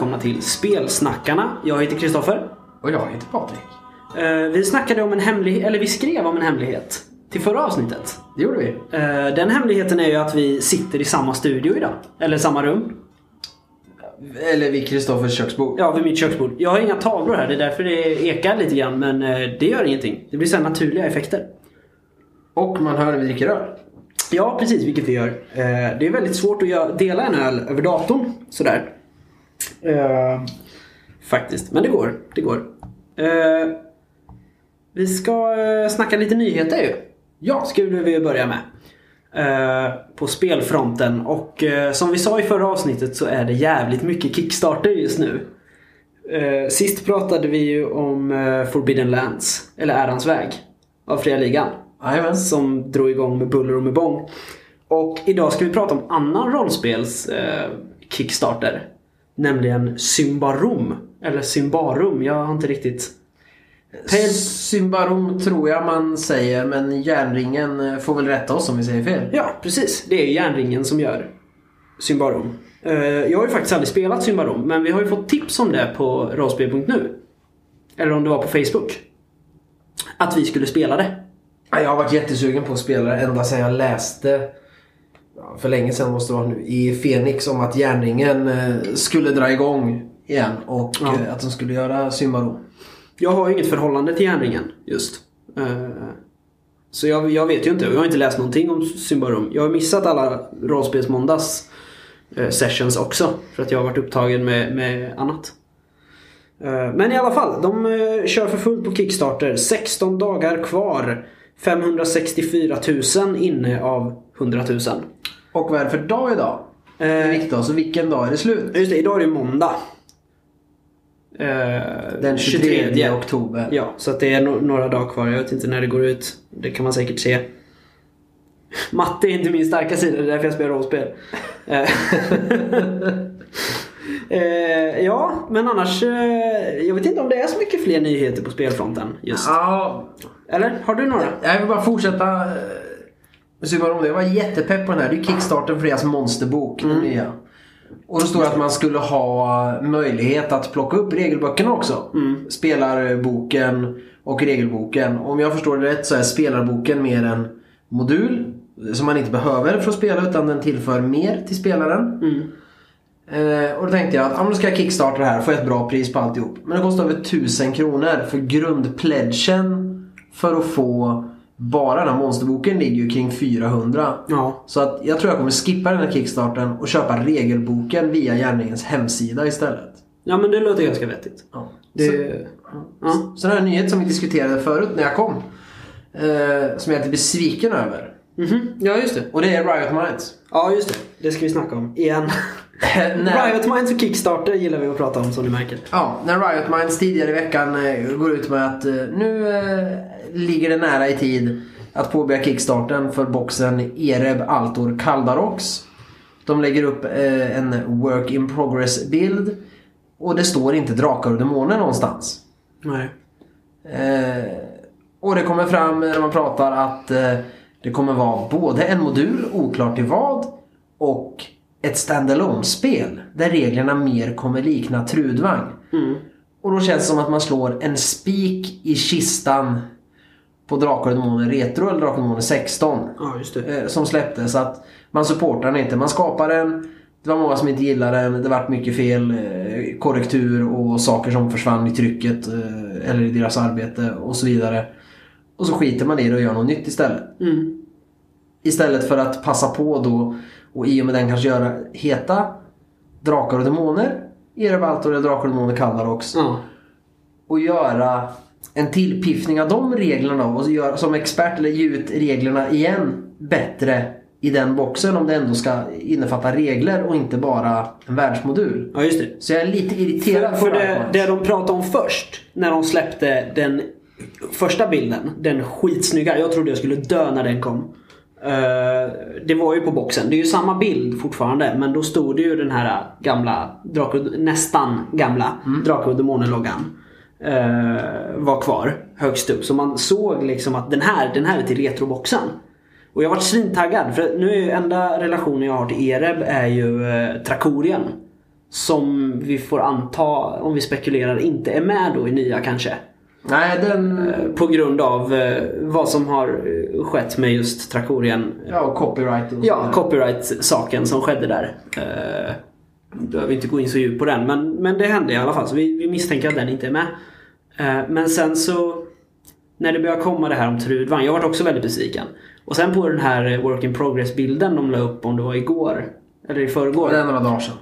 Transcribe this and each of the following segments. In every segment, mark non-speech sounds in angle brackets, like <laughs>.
välkomna till Spelsnackarna. Jag heter Kristoffer. Och jag heter Patrik. Eh, Vi snackade om en hemlighet, eller vi skrev om en hemlighet till förra avsnittet. Det gjorde vi. Eh, Den hemligheten är ju att vi sitter i samma studio idag. Eller samma rum. Eller vid Kristoffers köksbord. Ja, vid mitt köksbord. Jag har inga tavlor här, det är därför det ekar lite grann. Men eh, det gör ingenting. Det blir så naturliga effekter. Och man hör när vi dricker öl. Ja, precis, vilket vi gör. Det är väldigt svårt att dela en öl över datorn. Sådär. Eh, Faktiskt, men det går. Det går. Eh, Vi ska eh, snacka lite nyheter ju. Ja, skulle vi börja med. Eh, På spelfronten. Och eh, som vi sa i förra avsnittet så är det jävligt mycket Kickstarter just nu. Eh, Sist pratade vi ju om eh, Forbidden Lands. Eller Ärans väg. Av Fria Ligan Jajamän. som drog igång med buller och med bång. Och idag ska vi prata om annan rollspels eh, Kickstarter. Nämligen Symbarom. Eller Symbarum, jag har inte riktigt... Ped- Symbarom tror jag man säger men järnringen eh, får väl rätta oss om vi säger fel. Ja, precis. Det är järnringen som gör Symbarom. Eh, jag har ju faktiskt aldrig spelat Symbarom, men vi har ju fått tips om det på rollspel.nu. Eller om det var på Facebook. Att vi skulle spela det. Ja, Jag har varit jättesugen på att spela det ända sedan jag läste för länge sedan måste det vara nu i Fenix om att järnringen eh, skulle dra igång igen och Ja. eh, att de skulle göra Symbarom. Jag har ju inget förhållande till järnringen just. Eh, Så jag, jag vet ju inte. Jag har inte läst någonting om Symbarum. Jag har missat alla rollspelsmåndags sessions också. För att jag har varit upptagen med, med annat. Men i alla fall, de kör för fullt på Kickstarter. 16 dagar kvar. 564 000 inne av 100 000. Och vad är det för dag idag? Det är Eh, viktigt alltså, vilken dag är det slut? Just det, idag är det måndag. Eh, Den 23 oktober. Ja, så att det är no- några dagar kvar. Jag vet inte när det går ut. Det kan man säkert se. Matte är inte min starka sida, det är därför jag spelar rollspel. Eh, <laughs> eh, ja, men annars... eh, Jag vet inte om det är så mycket fler nyheter på spelfronten just. Ja, Eller? Har du några? Jag vill bara fortsätta med Symbarom. Jag var jättepepp på den här. Det är Kickstarten för deras monsterbok. Den nya. Och då står det att man skulle ha möjlighet att plocka upp regelböckerna också. Spelarboken och regelboken. Om jag förstår det rätt så är spelarboken mer en modul som man inte behöver för att spela utan den tillför mer till spelaren. Eh, och då tänkte jag att ah, då ska jag kickstarta det här, få ett bra pris på alltihop. Men det kostar över 1000 kronor för grundpledgen för att få bara den här monsterboken ligger ju kring 400. Ja. Så att jag tror jag kommer skippa den här kickstarten och köpa regelboken via Järnringens hemsida istället. Ja, men det låter ganska vettigt. Ja. Det... Så, Ja. så den här nyhet som vi diskuterade förut när jag kom. Eh, som jag är lite besviken över. Mhm. Ja, just det. Och det är Riot Minds. Ja, just det. Det ska vi snacka om. Igen. <laughs> När- Riot Minds och Kickstarter gillar vi att prata om som ni märker. Ja, när Riot Minds tidigare i veckan eh, går ut med att eh, nu eh, ligger det nära i tid att påbörja kickstarten för boxen Ereb Altor Kaldarox. De lägger upp eh, en work in progress bild och det står inte drakar och demoner någonstans. Nej. Eh, och det kommer fram när man pratar att eh, det kommer vara både en modul, oklart till vad, och ett standalone spel där reglerna mer kommer likna Trudvang. Mm. Och då känns det som att man slår en spik i kistan på Drakar och Demoner Retro eller Drakar och Demoner 16 Ja, eh, som släpptes. Att man supportar den inte. Man skapar den. Det var många som inte gillade den. Det vart mycket fel. Eh, korrektur och saker som försvann i trycket. Eh, eller i deras arbete och så vidare. Och så skiter man i det och gör något nytt istället. Mm. Istället för att passa på då och i och med den kanske göra heta Drakar och Demoner. Erebaltor eller Drakar och Demoner Kaldarox Ja. och göra en tillpiffning av de reglerna och göra, som expert eller ge ut reglerna igen bättre i den boxen om det ändå ska innefatta regler och inte bara en världsmodul. ja, just det. Så jag är lite irriterad För på det, det de pratade om först, när de släppte den första bilden, den skitsnygga. Jag trodde jag skulle dö när den kom. Eh, det var ju på boxen. Det är ju samma bild fortfarande men då stod det ju den här gamla, nästan gamla Drakar och Demoner-loggan. eh, var kvar högst upp. Så man såg liksom att den här, den här är till retroboxen. Och jag varit svintaggad för nu är ju enda relationen jag har till Ereb är ju eh, Trakorien. Som vi får anta, om vi spekulerar, inte är med då i nya kanske. Nej, den... Eh, På grund av eh, vad som har eh, skett med just Trakorien. Ja, copyright och Ja, copyright-saken som skedde där. Eh, behöver inte gå in så djupt på den men, men det hände i alla fall så vi, vi misstänker att den inte är med. Men sen så när det började komma det här om Trudvang, jag var också väldigt besviken. Och sen på den här work in progress bilden de la upp om det var igår eller i förrgår. Det är några dagar sedan.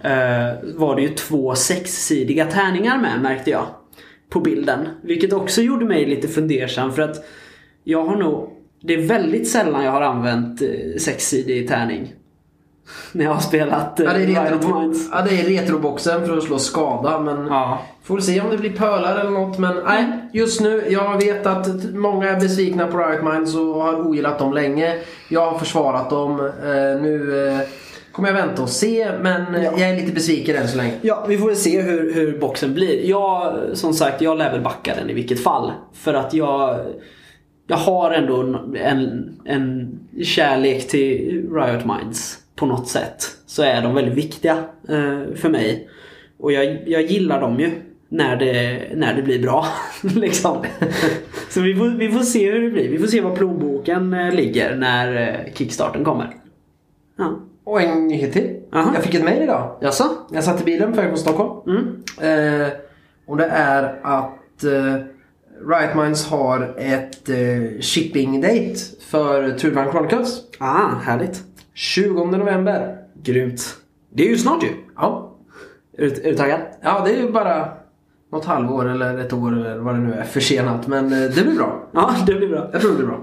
var det ju två sexsidiga tärningar med märkte jag. På bilden. Vilket också gjorde mig lite fundersam för att jag har nog... Det är väldigt sällan jag har använt eh, sexsidig tärning. <laughs> När jag har spelat eh, Ja, det är, Riot retro... Minds. ja, det är retroboxen för att slå skada men... Ja. Får se om det blir pölar eller något men nej, just nu. Jag vet att många är besvikna på Riot Minds och har ogillat dem länge. Jag har försvarat dem. Eh, nu eh, kommer jag vänta och se men eh, Ja. jag är lite besviken än så länge. Ja, vi får väl se hur, hur boxen blir. Jag, som sagt, jag lär väl backa den i vilket fall. För att jag... Jag har ändå en, en kärlek till Riot Minds på något sätt. Så är de väldigt viktiga eh, för mig. Och jag, jag gillar dem ju när det, när det blir bra. <laughs> liksom. <laughs> Så vi får, vi får se hur det blir. Vi får se var plånboken eh, ligger när eh, kickstarten kommer. Ja. Och en nyhet till. Aha. Jag fick ett mejl idag. Jaså? Jag satt i bilen på väg från Stockholm. Mm. Eh, och det är att eh, Riot Minds har ett eh, shipping date för Trudvang Chronicles. Ah, härligt. 20 november. Grymt. Det är ju snart ju. Ja. Är du, är du taggad? ja, det är ju bara något halvår eller ett år eller vad det nu är försenat. Men eh, det blir bra. Ja, det blir bra. Jag tror det blir bra.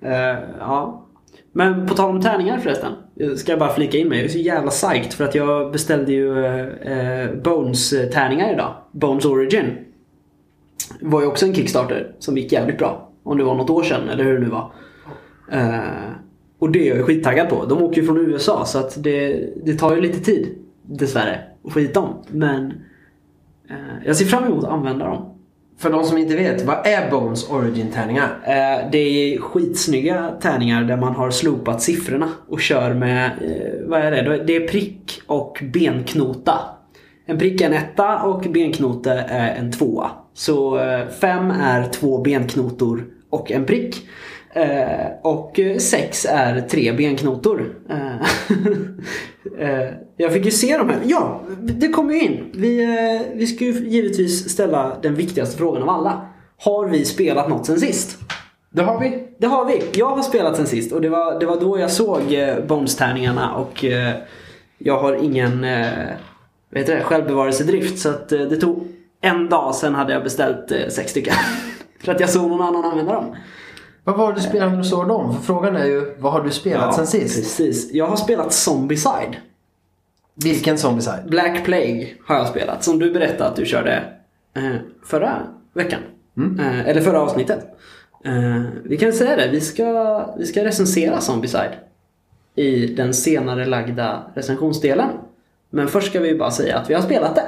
Eh, ja. Men på tal om tärningar förresten. Ska Jag bara flika in mig. Jag är så jävla psyched för att jag beställde ju eh, Bones-tärningar idag. Bones Origin. var ju också en Kickstarter som gick jävligt bra. Om det var något år sedan eller hur det nu var. Eh, och det är jag skittaggad på. De åker ju från USA så att det, det tar ju lite tid. Dessvärre. Att få hit dem. Men eh, jag ser fram emot att använda dem. För de som inte vet, vad är Bones Origin-tärningar? Eh, Det är skitsnygga tärningar där man har slopat siffrorna och kör med, eh, vad är det? Det är prick och benknota. En prick är en etta och benknote är en tvåa. Så eh, fem är två benknotor och en prick. Eh, Och sex är tre benknotor. Eh, <laughs> eh, Jag fick ju se de här. Ja, det kommer ju in. Vi, vi ska ju givetvis ställa den viktigaste frågan av alla. Har vi spelat något sen sist? Det har vi. Det har vi. Jag har spelat sen sist och det var, det var då jag såg Bones-tärningarna och jag har ingen vad heter det, självbevarelsedrift så att det tog en dag sen hade jag beställt sex stycken. <laughs> För att jag såg någon annan använda dem. Vad var det du spelade när du såg dem? För frågan är ju, vad har du spelat sen sist? Precis. Jag har spelat Zombicide. Vilken Zombicide? Black Plague har jag spelat. Som du berättade att du körde eh, förra veckan. Eh, eller förra avsnittet. Eh, vi kan säga det, vi ska, vi ska recensera Zombicide. I den senare lagda recensionsdelen. Men först ska vi bara säga att vi har spelat det.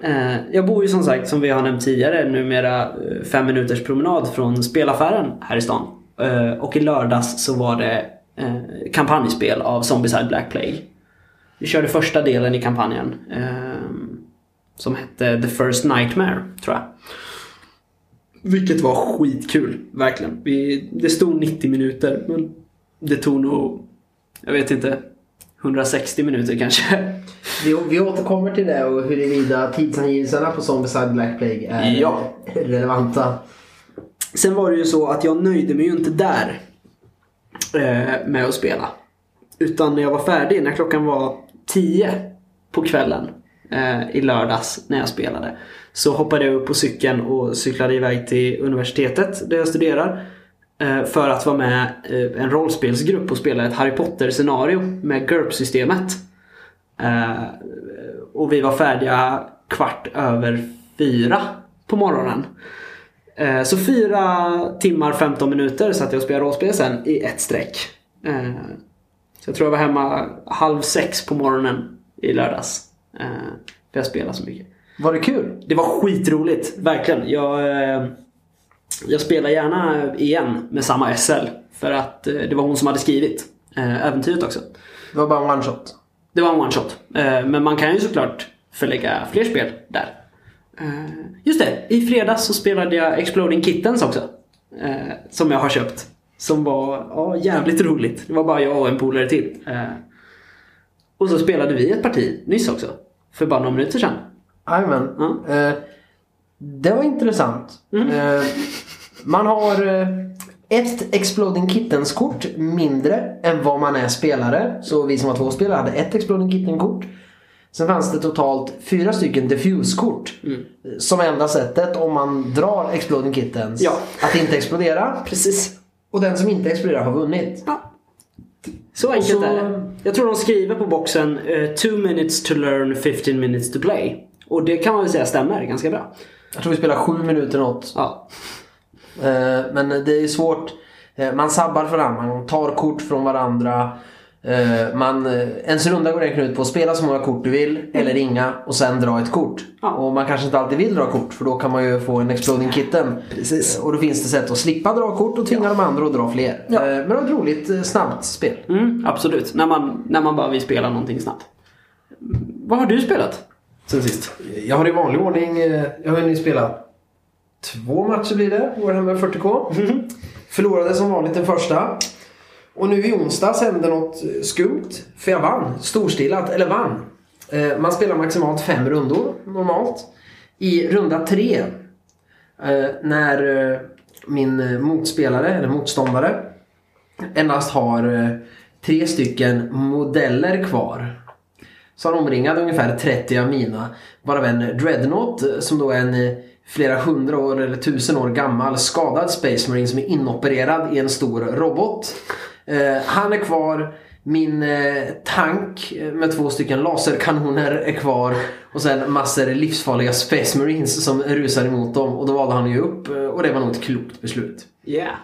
Eh, jag bor ju som sagt, som vi har nämnt tidigare, numera eh, fem minuters promenad från spelaffären här i stan. Eh, och i lördags så var det kampanjspel av Zombieside Black Plague. Vi körde första delen i kampanjen. som hette The First Nightmare, tror jag. Vilket var skitkul, verkligen. Vi, det stod 90 minuter, men det tog nog, jag vet inte, 160 minuter kanske. Vi, vi återkommer till det och huruvida tidsangivelserna på Zombicide Black Plague är Ja. relevanta. Sen var det ju så att jag nöjde mig ju inte där eh, med att spela. Utan när jag var färdig, när klockan var 10 på kvällen eh, i lördags när jag spelade. Så hoppade jag upp på cykeln och cyklade iväg till universitetet där jag studerar. Eh, för att vara med eh, en rollspelsgrupp och spela ett Harry Potter-scenario med GURP-systemet. Eh, och vi var färdiga kvart över fyra på morgonen. Eh, Så fyra timmar 15 minuter satt jag och spelade rollspel sen i ett streck. Eh, Så jag tror jag var hemma halv sex på morgonen i lördags. För jag spelade så mycket. Var det kul? Det var skitroligt, verkligen. Jag, jag spelar gärna igen med samma SL. För att det var hon som hade skrivit äventyret också. Det var bara en one shot. Det var en one shot. Eh, Men man kan ju såklart förlägga fler spel där. Eh, just det, i fredags så spelade jag Exploding Kittens också. Eh, som jag har köpt. Som var ja, jävligt roligt. Det var bara jag och en polare till. Och så spelade vi ett parti nyss också. För bara några minuter sedan. Jajamän. Ja. Eh, det var intressant. Mm. Man har ett Exploding Kittens-kort mindre än vad man är spelare. Så vi som var två spelare hade ett Exploding Kitten-kort. Sen fanns det totalt fyra stycken Diffuse-kort. Mm. Som enda sättet om man drar Exploding Kittens Ja. att inte explodera. Precis. Och den som inte exploderar har vunnit. Ja. Så enkelt så- är det. Jag tror de skriver på boxen eh, 2 minutes to learn, 15 minutes to play. Och det kan man väl säga stämmer ganska bra. Jag tror vi spelar sju minuter något. Ja. Eh, Men det är svårt. Eh, Man sabbar för varandra, man tar kort från varandra. Eh, Man, ens runda går egentligen ut på att spela så många kort du vill eller inga och sen dra ett kort. Ja. Och man kanske inte alltid vill dra kort för då kan man ju få en exploding kitten. Precis. Och då finns det sätt att slippa dra kort och tvinga de andra att dra fler. Ja. Men det var ett roligt snabbt spel. Mm, absolut. När man, när man bara vill spela någonting snabbt. Vad har du spelat sen sist? Jag har i vanlig ordning, jag har hunnit spela två matcher blir det, Warhammer 40K. <laughs> Förlorade som vanligt den första. Och nu i onsdags hände något skumt. För jag vann storstilat, eller vann. Eh, Man spelar maximalt fem rundor normalt. I runda tre, eh, när eh, min motspelare, eller motståndare, endast har tre stycken modeller kvar. Så han omringade ungefär 30 av mina. Varav en Dreadnought som då är en flera hundra år eller tusen år gammal skadad Space Marine som är inopererad i en stor robot. Eh, han är kvar. Min eh, tank eh, med två stycken laserkanoner är kvar. Och sen massor livsfarliga Space Marines som rusar emot dem. Och då valde han ju upp eh, och det var nog ett klokt beslut. Yeah.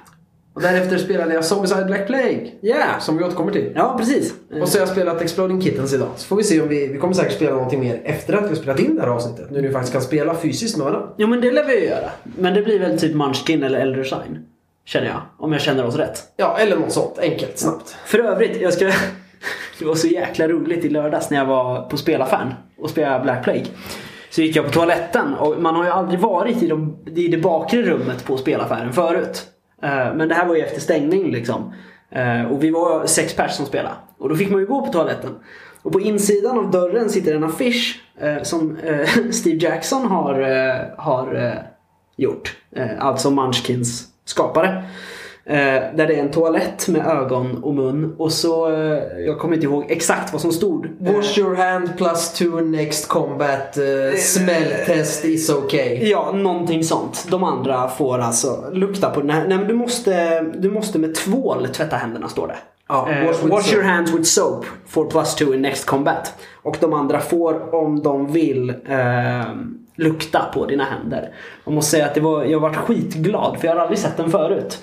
Och därefter spelade jag Zombicide Black Plague. Yeah. Som vi återkommer till. Ja, precis. Och så har jag spelat Exploding Kittens idag. Så får vi se om vi, vi kommer säkert spela någonting mer efter att vi har spelat in det här avsnittet. Nu när vi faktiskt kan spela fysiskt med varandra. Jo men det lär vi ju göra. Men det blir väl typ Munchkin eller Elder Sign. Känner jag. Om jag känner oss rätt. Ja, eller något sånt. Enkelt, snabbt. För övrigt, jag ska... <laughs> Det var så jäkla roligt i lördags när jag var på spelaffären och spelade Black Plague. Så gick jag på toaletten och man har ju aldrig varit i, de, i det bakre rummet på spelaffären förut. Eh, men det här var ju efter stängning liksom. Eh, och vi var sex pers som spelade. Och då fick man ju gå på toaletten. Och på insidan av dörren sitter en affisch eh, som <laughs> Steve Jackson har, har gjort. Alltså Munchkins skapare. Eh, där det är en toalett med ögon och mun. Och så, eh, jag kommer inte ihåg exakt vad som stod. Wash your hand plus two next combat. Uh, smell test is okay. Ja, någonting sånt. De andra får alltså lukta på den här. Nej men du måste, du måste med tvål tvätta händerna står det. Ja, wash with wash your hands with soap for plus two in next combat. Och de andra får om de vill eh, lukta på dina händer. Jag måste säga att det var, jag varit skitglad för jag har aldrig sett den förut.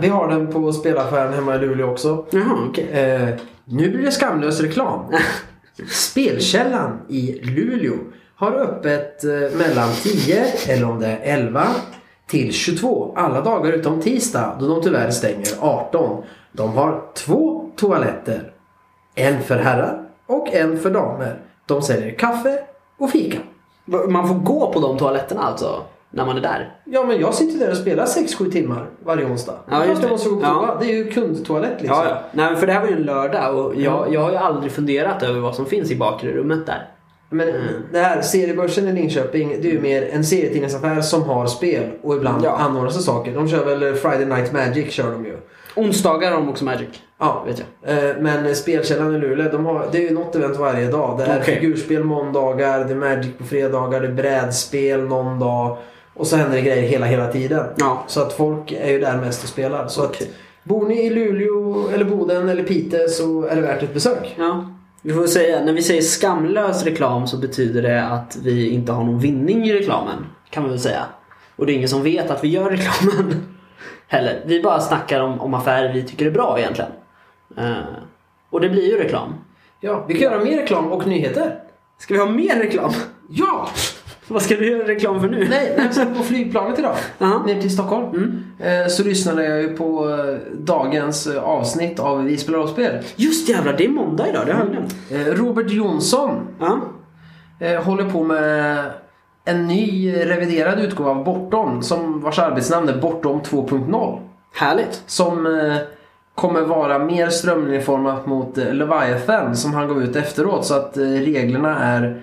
Vi har den på spelaffären hemma i Luleå också. Jaha, okej. Eh, nu blir det skamlös reklam. <laughs> Spelkällan i Luleå har öppet eh, mellan 10 eller om det är 11 till 22 alla dagar utom tisdag då de tyvärr stänger 18. De har två toaletter. En för herrar och en för damer. De säljer kaffe och fika. Man får gå på de toaletterna alltså? När man är där? Ja men jag sitter där och spelar 6-7 timmar varje onsdag. Ja, just jag det. måste gå på Ja. Det är ju kundtoalett liksom. Ja, ja. Nej, för det här var ju en lördag och jag, jag har ju aldrig funderat över vad som finns i bakre rummet där. Men Mm. det här seriebörsen i Linköping det är ju mer en serietidningsaffär som har spel och ibland Ja. anordnas det saker. De kör väl Friday Night Magic kör de ju. Onsdagar har de också Magic. Ja, Vet jag. Eh, Men spelkällan i Luleå, de har, det är ju något event varje dag. Det är Okej. figurspel måndagar, det är Magic på fredagar, det är brädspel någon dag. Och så händer det grejer hela, hela tiden. Ja. Så att folk är ju där mest och spelar. Så Okej. att bor ni i Luleå, eller Boden eller Piteå så är det värt ett besök. Ja. Vi får säga, när vi säger skamlös reklam så betyder det att vi inte har någon vinning i reklamen. Kan man väl säga. Och det är ingen som vet att vi gör reklamen. <laughs> Heller. Vi bara snackar om, om affärer vi tycker är bra egentligen. Eh, och det blir ju reklam. Ja, vi kan göra mer reklam och nyheter. Ska vi ha mer reklam? Ja! Vad ska du göra reklam för nu? Nej, jag satt på flygplanet idag Jaha. ner till Stockholm eh, så lyssnade jag ju på eh, dagens eh, avsnitt av Vi spelar rollspel. Just jävlar, det är måndag idag. Det har jag glömt. Eh, Robert Jonsson eh, håller på med en ny reviderad utgåva av Bortom som vars arbetsnamn är Bortom 2.0. Härligt. Som kommer vara mer strömlinjeformat mot Leviathan som han gav ut efteråt så att reglerna är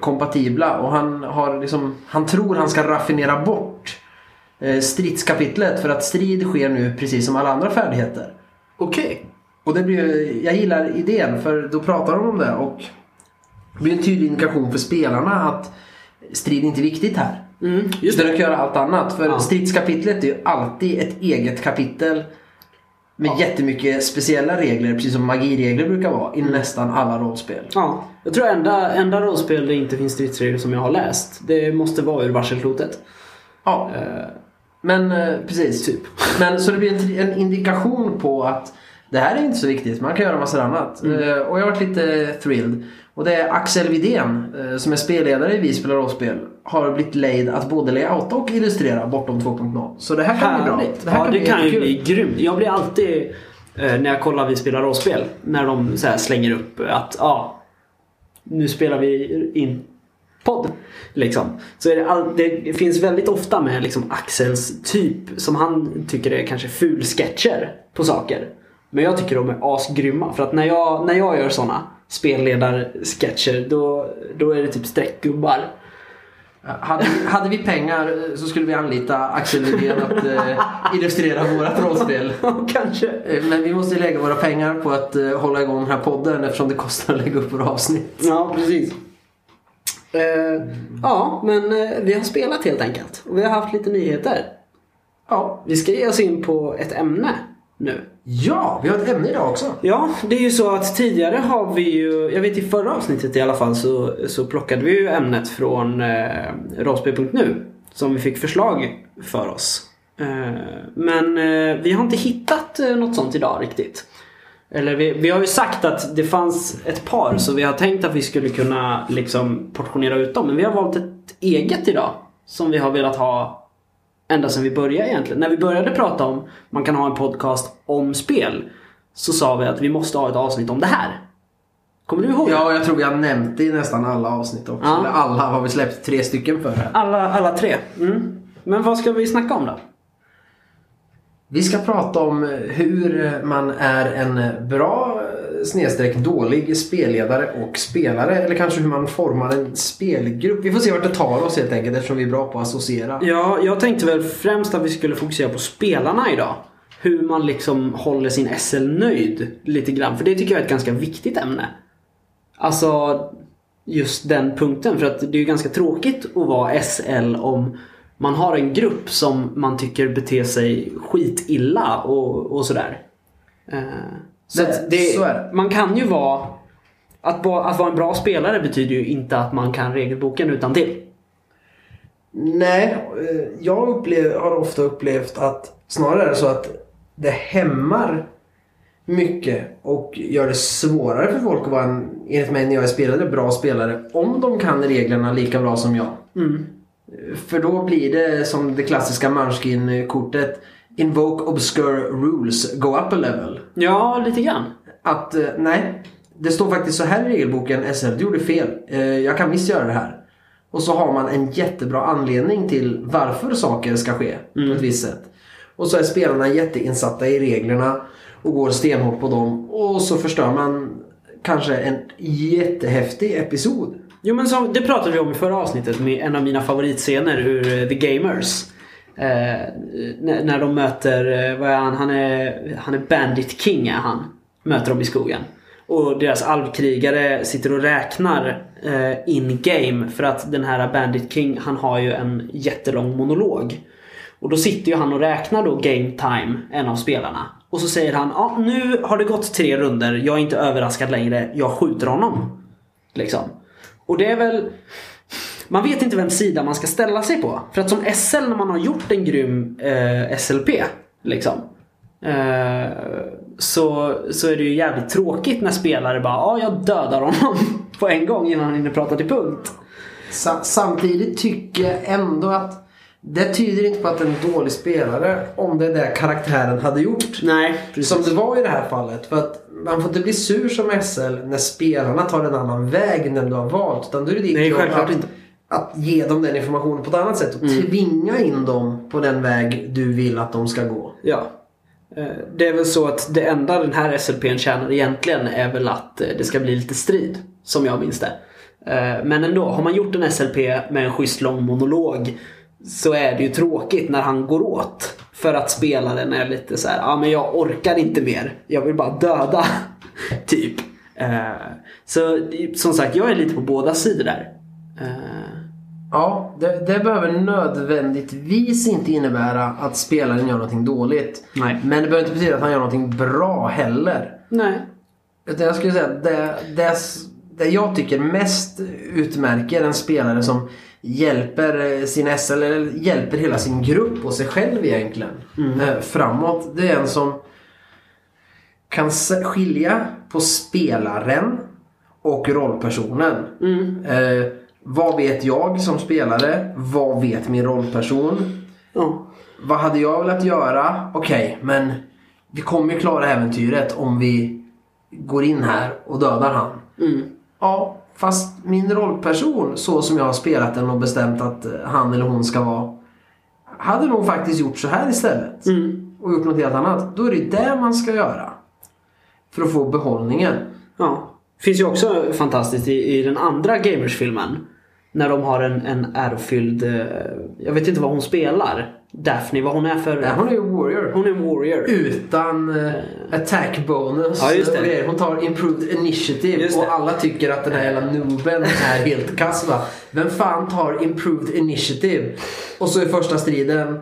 kompatibla och han har liksom, han tror han ska raffinera bort eh, stridskapitlet för att strid sker nu precis som alla andra färdigheter. Okej. Och det blir, jag gillar idén för då pratar de om det och det blir en tydlig indikation för spelarna att strid är inte viktigt här. Mm, just det. de kan göra allt annat. För Ja. stridskapitlet är ju alltid ett eget kapitel med jättemycket speciella regler, precis som magiregler brukar vara i nästan alla rollspel. Ja. Jag tror enda, enda rollspel där det inte finns stridsregler som jag har läst, det måste vara ur varselklotet. Ja, Eh, men eh, precis. Typ. <laughs> Men så det blir en, en indikation på att det här är inte så viktigt, man kan göra massor annat. Eh, och jag har varit lite thrilled. Och det är Axel Widén eh, som är spelledare i Vi spelar rollspel har blivit lejd att både layouta och illustrera bortom 2.0. Så det här kan bli bra. Härligt. Det här ja, kan det bli kan ju bli grymt. Jag blir alltid, eh, när jag kollar Vi spelar rollspel, när de slänger upp att ja, nu spelar vi in podd. Liksom. Så det, all, det finns väldigt ofta med liksom Axels typ som han tycker är kanske fulsketcher på saker. Men jag tycker de är asgrymma för att när jag, när jag gör sådana spelledarsketcher då, då är det typ streckgubbar. Hade, hade vi pengar eh, så skulle vi anlita Axel Widén att eh, illustrera vårat rollspel. <laughs> kanske. Eh, Men vi måste lägga våra pengar på att eh, hålla igång den här podden eftersom det kostar att lägga upp våra avsnitt. Ja, precis. Eh, ja, men eh, vi har spelat helt enkelt. Och vi har haft lite nyheter. Ja. Vi ska ge oss in på ett ämne nu ja, vi har ett ämne idag också. Ja, det är ju så att tidigare har vi ju, jag vet i förra avsnittet i alla fall så, så plockade vi ju ämnet från eh, rasby.nu som vi fick förslag för oss. Eh, men eh, vi har inte hittat eh, något sånt idag riktigt. Eller vi, vi har ju sagt att det fanns ett par så vi har tänkt att vi skulle kunna liksom portionera ut dem. Men vi har valt ett eget idag. Som vi har velat ha ända sedan vi började egentligen. När vi började prata om man kan ha en podcast om spel. Så sa vi att vi måste ha ett avsnitt om det här. Kommer du ihåg? Ja, jag tror vi har nämnt det i nästan alla avsnitt också. Ja. Eller alla har vi släppt tre stycken för här. Alla, alla tre. Mm. Men vad ska vi snacka om då? Vi ska prata om hur man är en bra snedstreck dålig spelledare och spelare. Eller kanske hur man formar en spelgrupp. Vi får se vart det tar oss helt enkelt eftersom vi är bra på att associera. Ja, jag tänkte väl främst att vi skulle fokusera på spelarna idag. Hur man liksom håller sin SL nöjd lite grann. För det tycker jag är ett ganska viktigt ämne. Alltså just den punkten. För att det är ju ganska tråkigt att vara SL om man har en grupp som man tycker beter sig skitilla och, och sådär. Eh, så Det- det, så är det. man kan ju vara... Att, att vara en bra spelare betyder ju inte att man kan regelboken utan till. Nej, eh, jag upplev, har ofta upplevt att snarare är det så att det hämmar mycket och gör det svårare för folk att vara en, enligt mig när jag är spelare, bra spelare om de kan reglerna lika bra som jag. Mm. För då blir det som det klassiska Munchkin-kortet Invoke obscure rules, go up a level. Ja, lite grann. Att eh, nej, det står faktiskt så här i regelboken SL, du gjorde fel. Eh, Jag kan visst göra det här. Och så har man en jättebra anledning till varför saker ska ske på ett visst sätt. Och så är spelarna jätteinsatta i reglerna och går stenhårt på dem. Och så förstör man kanske en jättehäftig episod. Jo men så, det pratade vi om i förra avsnittet med en av mina favoritscener ur eh, The Gamers. Eh, när, när de möter, eh, vad är han? Han är, han är Bandit King är han. Möter dem i skogen. Och deras alvkrigare sitter och räknar eh, in game för att den här Bandit King han har ju en jättelång monolog. Och då sitter ju han och räknar då game time, en av spelarna. Och så säger han, ja nu har det gått tre runder, jag är inte överraskad längre, jag skjuter honom. Liksom. Och det är väl... Man vet inte vem sida man ska ställa sig på. För att som SL när man har gjort en grym eh, SLP liksom. Eh, så, så är det ju jävligt tråkigt när spelare bara ja jag dödar honom <laughs> på en gång innan han hinner prata till punkt. Sa- samtidigt tycker jag ändå att det tyder inte på att en dålig spelare om det är det karaktären hade gjort. Nej, precis. Som det var i det här fallet. För att man får inte bli sur som SL när spelarna tar en annan väg än den du har valt. Utan då är det ditt Nej, jobb självklart att, inte. Att ge dem den informationen på ett annat sätt och tvinga in dem på den väg du vill att de ska gå. Ja. Eh, Det är väl så att det enda den här SLPn tjänar egentligen är väl att eh, det ska bli lite strid. Som jag minns det. Eh, Men ändå, har man gjort en SLP med en schysst lång monolog så är det ju tråkigt när han går åt. För att spelaren är lite så här, ja men jag orkar inte mer. Jag vill bara döda. <laughs> typ. Så som sagt, jag är lite på båda sidor där. Eh, Ja, det, det behöver nödvändigtvis inte innebära att spelaren gör någonting dåligt. Nej. Men det behöver inte betyda att han gör någonting bra heller. Nej. Utan jag skulle säga att det, det, det jag tycker mest utmärker en spelare som hjälper sin SL eller hjälper hela sin grupp och sig själv egentligen eh, framåt. Det är en som kan skilja på spelaren och rollpersonen. Eh, vad vet jag som spelare? Vad vet min rollperson? Ja. Vad hade jag velat göra? Okej, men vi kommer ju klara äventyret om vi går in här och dödar han. Mm. Ja, fast min rollperson, så som jag har spelat den och bestämt att eh, han eller hon ska vara, hade nog faktiskt gjort så här istället. Mm. Och gjort något helt annat. Då är det det man ska göra. För att få behållningen. Ja. Finns ju också fantastiskt i, i den andra Gamers-filmen. När de har en, en ärofylld... eh, Jag vet inte vad hon spelar. Daphne, vad hon är för... Nej, hon är ju warrior. Hon är en warrior. Utan eh, attack bonus Ja, just det. Hon tar improved initiative Just det. och alla tycker att den här jävla nooben är helt kass va? Vem fan tar improved initiative? Och så i första striden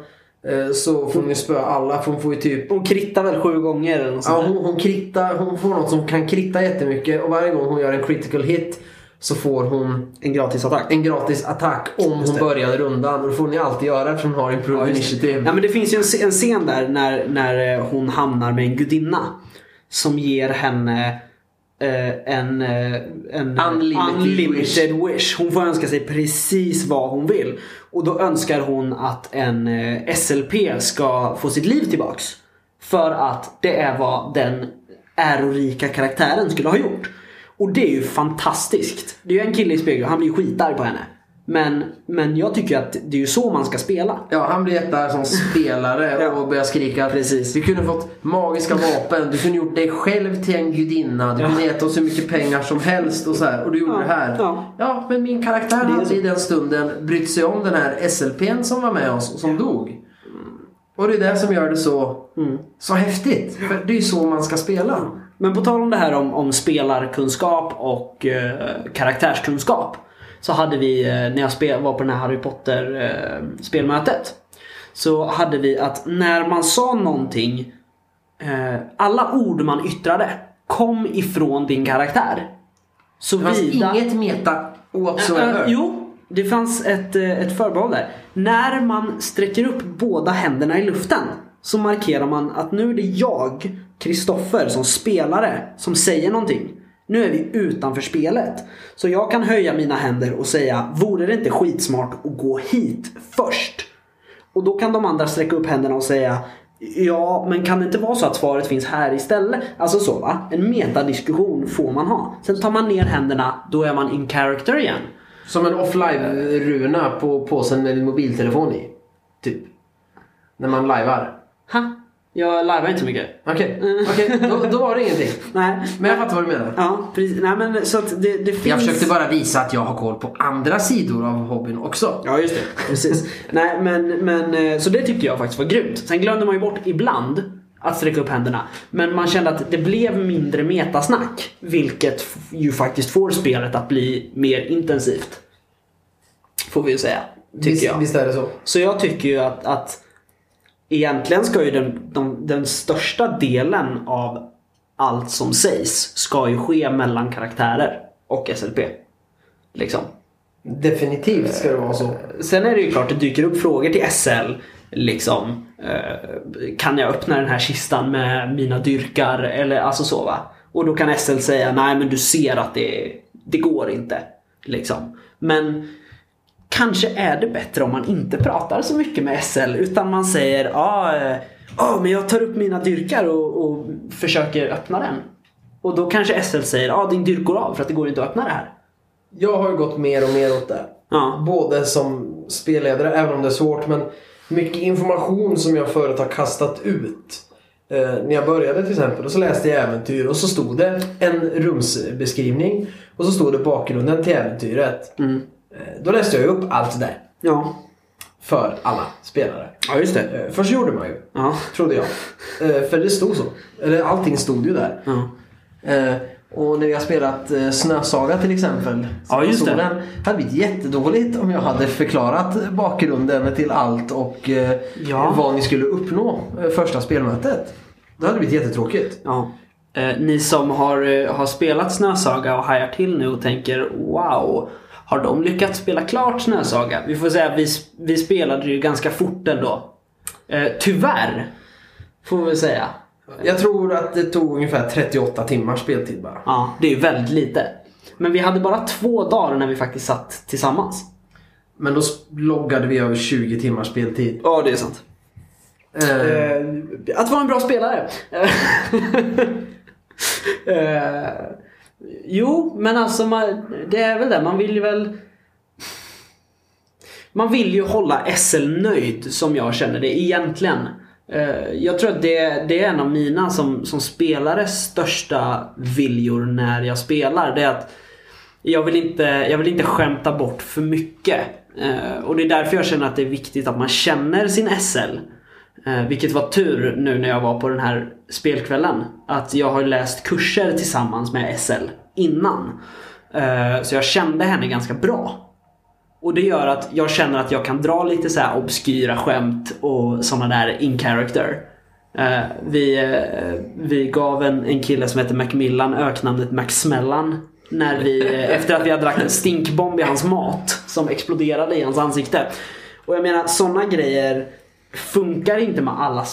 så får hon ju spöa alla för hon får ju typ Hon krittar väl sju gånger eller något Ja, sånt där. hon, hon, kritar, hon får något som kan kritta jättemycket och varje gång hon gör en critical hit så får hon En gratis attack. en gratis attack om hon börjar rundan. Och det får ni alltid göra eftersom hon har improved initiative. Ja, men det finns ju en, sc- en scen där när, när eh, hon hamnar med en gudinna. Som ger henne eh, en, eh, en Unlimited unlimited wish. Hon får önska sig precis vad hon vill. Och då önskar hon att en SLP ska få sitt liv tillbaks. För att det är vad den ärorika karaktären skulle ha gjort. Och det är ju fantastiskt. Det är ju en kille i spegeln han blir ju skitarg på henne. Men, men jag tycker att det är ju så man ska spela. Ja, han blir jättearg som <laughs> spelare Ja. och börjar skrika att Precis. vi kunde fått magiska vapen, du kunde gjort dig själv till en gudinna, du kunde gett oss hur mycket pengar som helst och så här. Och du gjorde Ja, det här. ja. men min karaktär är hade i den stunden brytt sig om den här SLPn som var med oss och som dog. Och det är det som gör det så, Mm. så häftigt. För det är ju så man ska spela. Men på tal om det här om, om spelarkunskap och eh, karaktärskunskap. Så hade vi, eh, när jag spel, var på det här Harry Potter eh, spelmötet. Så hade vi att när man sa någonting. Eh, alla ord man yttrade kom ifrån din karaktär. Så Det fanns vida... inget meta whatsoever. Eh, jo, det fanns ett, ett förbehåll där. När man sträcker upp båda händerna i luften så markerar man att nu är det jag, Kristoffer, som spelare som säger någonting. Nu är vi utanför spelet. Så jag kan höja mina händer och säga, vore det inte skitsmart att gå hit först? Och då kan de andra sträcka upp händerna och säga Ja, men kan det inte vara så att svaret finns här istället? Alltså så va? En metadiskussion får man ha. Sen tar man ner händerna, då är man in character igen. Som en offline-runa på påsen med din mobiltelefon i. Typ. När man lajvar. Ha? Jag livear inte så mycket. Okej, okej, då, då var det ingenting. <laughs> Nej. Men jag fattar vad du menar. Ja, precis. Nej men så att det, det finns... Jag försökte bara visa att jag har koll på andra sidor av hobbyn också. Ja, just det. Precis. Nej, men, men eh, så det tyckte jag faktiskt var grymt. Sen glömde man ju bort ibland att sträcka upp händerna. Men man kände att det blev mindre metasnack. Vilket ju faktiskt får spelet att bli mer intensivt. Får vi ju säga. Tycker visst, jag. Visst är det så. Så jag tycker ju att, att egentligen ska ju den, de, den största delen av allt som sägs ska ju ske mellan karaktärer och SLP. Liksom. Definitivt ska det vara så. Sen är det ju klart det dyker upp frågor till SL. Liksom, eh, kan jag öppna den här kistan med mina dyrkar? Eller alltså så va. Och då kan SL säga nej men du ser att det, det går inte. Liksom. Men kanske är det bättre om man inte pratar så mycket med SL utan man säger ja ah, men jag tar upp mina dyrkar och, och försöker öppna den. Och då kanske SL säger att ah, din dyrk går av för att det går inte att öppna det här. Jag har ju gått mer och mer åt det. Ja. Både som spelledare, även om det är svårt, men mycket information som jag förut har kastat ut. Eh, när jag började till exempel, och så läste jag äventyr och så stod det en rumsbeskrivning och så stod det bakgrunden till äventyret. Mm. Eh, då läste jag upp allt det där Ja. för alla spelare. Ja, just det. Eh, först gjorde man ju, Ja. trodde jag. Eh, för det stod så. Eller allting stod ju där. Ja. Och när vi har spelat Snösaga till exempel. Ja, just det. Solen, hade blivit jättedåligt om jag hade förklarat bakgrunden till allt och Ja. vad ni skulle uppnå första spelmötet. Det hade blivit jättetråkigt. Ja. Eh, ni som har, har spelat Snösaga och hajar till nu och tänker wow. Har de lyckats spela klart Snösaga? Vi får säga att vi, vi spelade ju ganska fort ändå. Eh, tyvärr. Får vi säga. Jag tror att det tog ungefär 38 timmars speltid bara. Ja, det är ju väldigt lite. Men vi hade bara två dagar när vi faktiskt satt tillsammans. Men då loggade vi över 20 timmars speltid. Ja, det är sant. Eh, Eh, att vara en bra spelare. <laughs> eh, jo, men alltså man, det är väl det. Man vill ju väl... Man vill ju hålla SL nöjd som jag känner det egentligen. Eh, jag tror att det, det är en av mina som, som spelares största viljor när jag spelar. Det är att jag vill inte, jag vill inte skämta bort för mycket. Eh, och det är därför jag känner att det är viktigt att man känner sin SL. Eh, vilket var tur nu när jag var på den här spelkvällen. Att jag har läst kurser tillsammans med SL innan. Eh, så jag kände henne ganska bra. Och det gör att jag känner att jag kan dra lite så här obskyra skämt och sådana där in character. Eh, vi, eh, vi gav en, en kille som heter Macmillan öknamnet Maxmellan. När vi, eh, efter att vi hade lagt en stinkbomb i hans mat som exploderade i hans ansikte. Och jag menar sådana grejer funkar inte med alla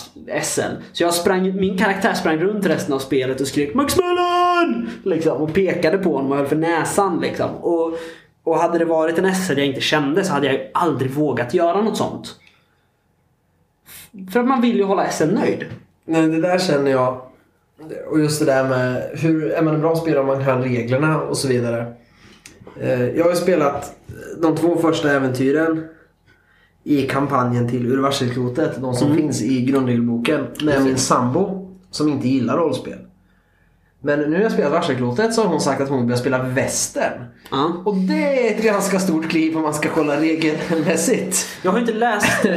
SL. Så jag sprang, min karaktär sprang runt resten av spelet och skrek MAX MULLEN! Liksom, och pekade på honom och höll för näsan. Liksom. Och, och hade det varit en SL jag inte kände så hade jag ju aldrig vågat göra något sånt. För att man vill ju hålla SL nöjd. Nej, det där känner jag. Och just det där med hur är man en bra spelare om man kan reglerna och så vidare. Eh, jag har ju spelat de två första äventyren i kampanjen till Ur varselklotet. De som finns i grundregelboken. Med min sambo som inte gillar rollspel. Men nu när jag spelat varselklotet så har hon sagt att hon vill börja spela västern. Ja. Och det är ett ganska stort kliv om man ska kolla regelmässigt. Jag har inte läst äh,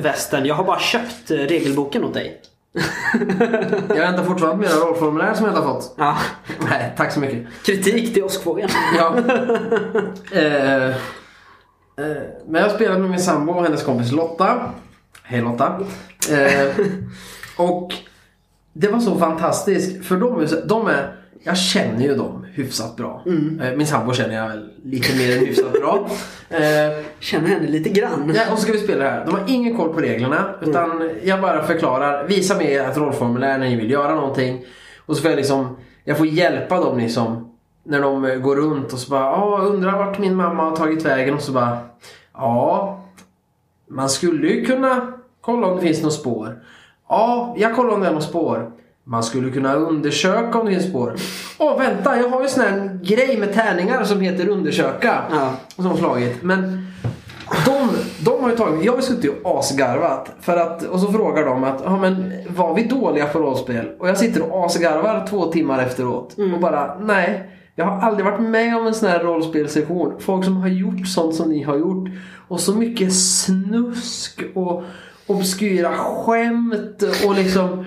västern, jag har bara köpt eh, regelboken åt dig. <laughs> Jag väntar fortfarande på mina rollformulär som jag inte har fått. Ja. Nej, tack så mycket. Kritik till åskfågeln. Ja. <laughs> eh, men jag spelade med min sambo och hennes kompis Lotta. Hej Lotta. Eh, <laughs> och det var så fantastiskt. För de de är jag känner ju dem hyfsat bra. Eh, min sambo känner jag väl lite mer än hyfsat bra. Eh, Känner henne lite grann. Ja, och så ska vi spela det här. De har ingen koll på reglerna. Utan jag bara förklarar. Visa mig ett rollformulär när ni vill göra någonting. Och så får jag liksom... Jag får hjälpa dem liksom. När de eh, går runt och så bara ja, undrar vart min mamma har tagit vägen. Och så bara ja. Man skulle ju kunna kolla om det finns något spår. Ja, jag kollar om det är något spår. Man skulle kunna undersöka om det finns spår. Åh, vänta, jag har ju sån här grej med tärningar som heter undersöka. Ja. Som slagit. Men de, de har ju tagit, jag har ju suttit och asgarvat. För att, och så frågar de att, ja men var vi dåliga på rollspel? Och jag sitter och asgarvar två timmar efteråt. Och bara, nej. Jag har aldrig varit med om en sån här rollspelsession. Folk som har gjort sånt som ni har gjort. Och så mycket snusk och obskyra skämt och liksom...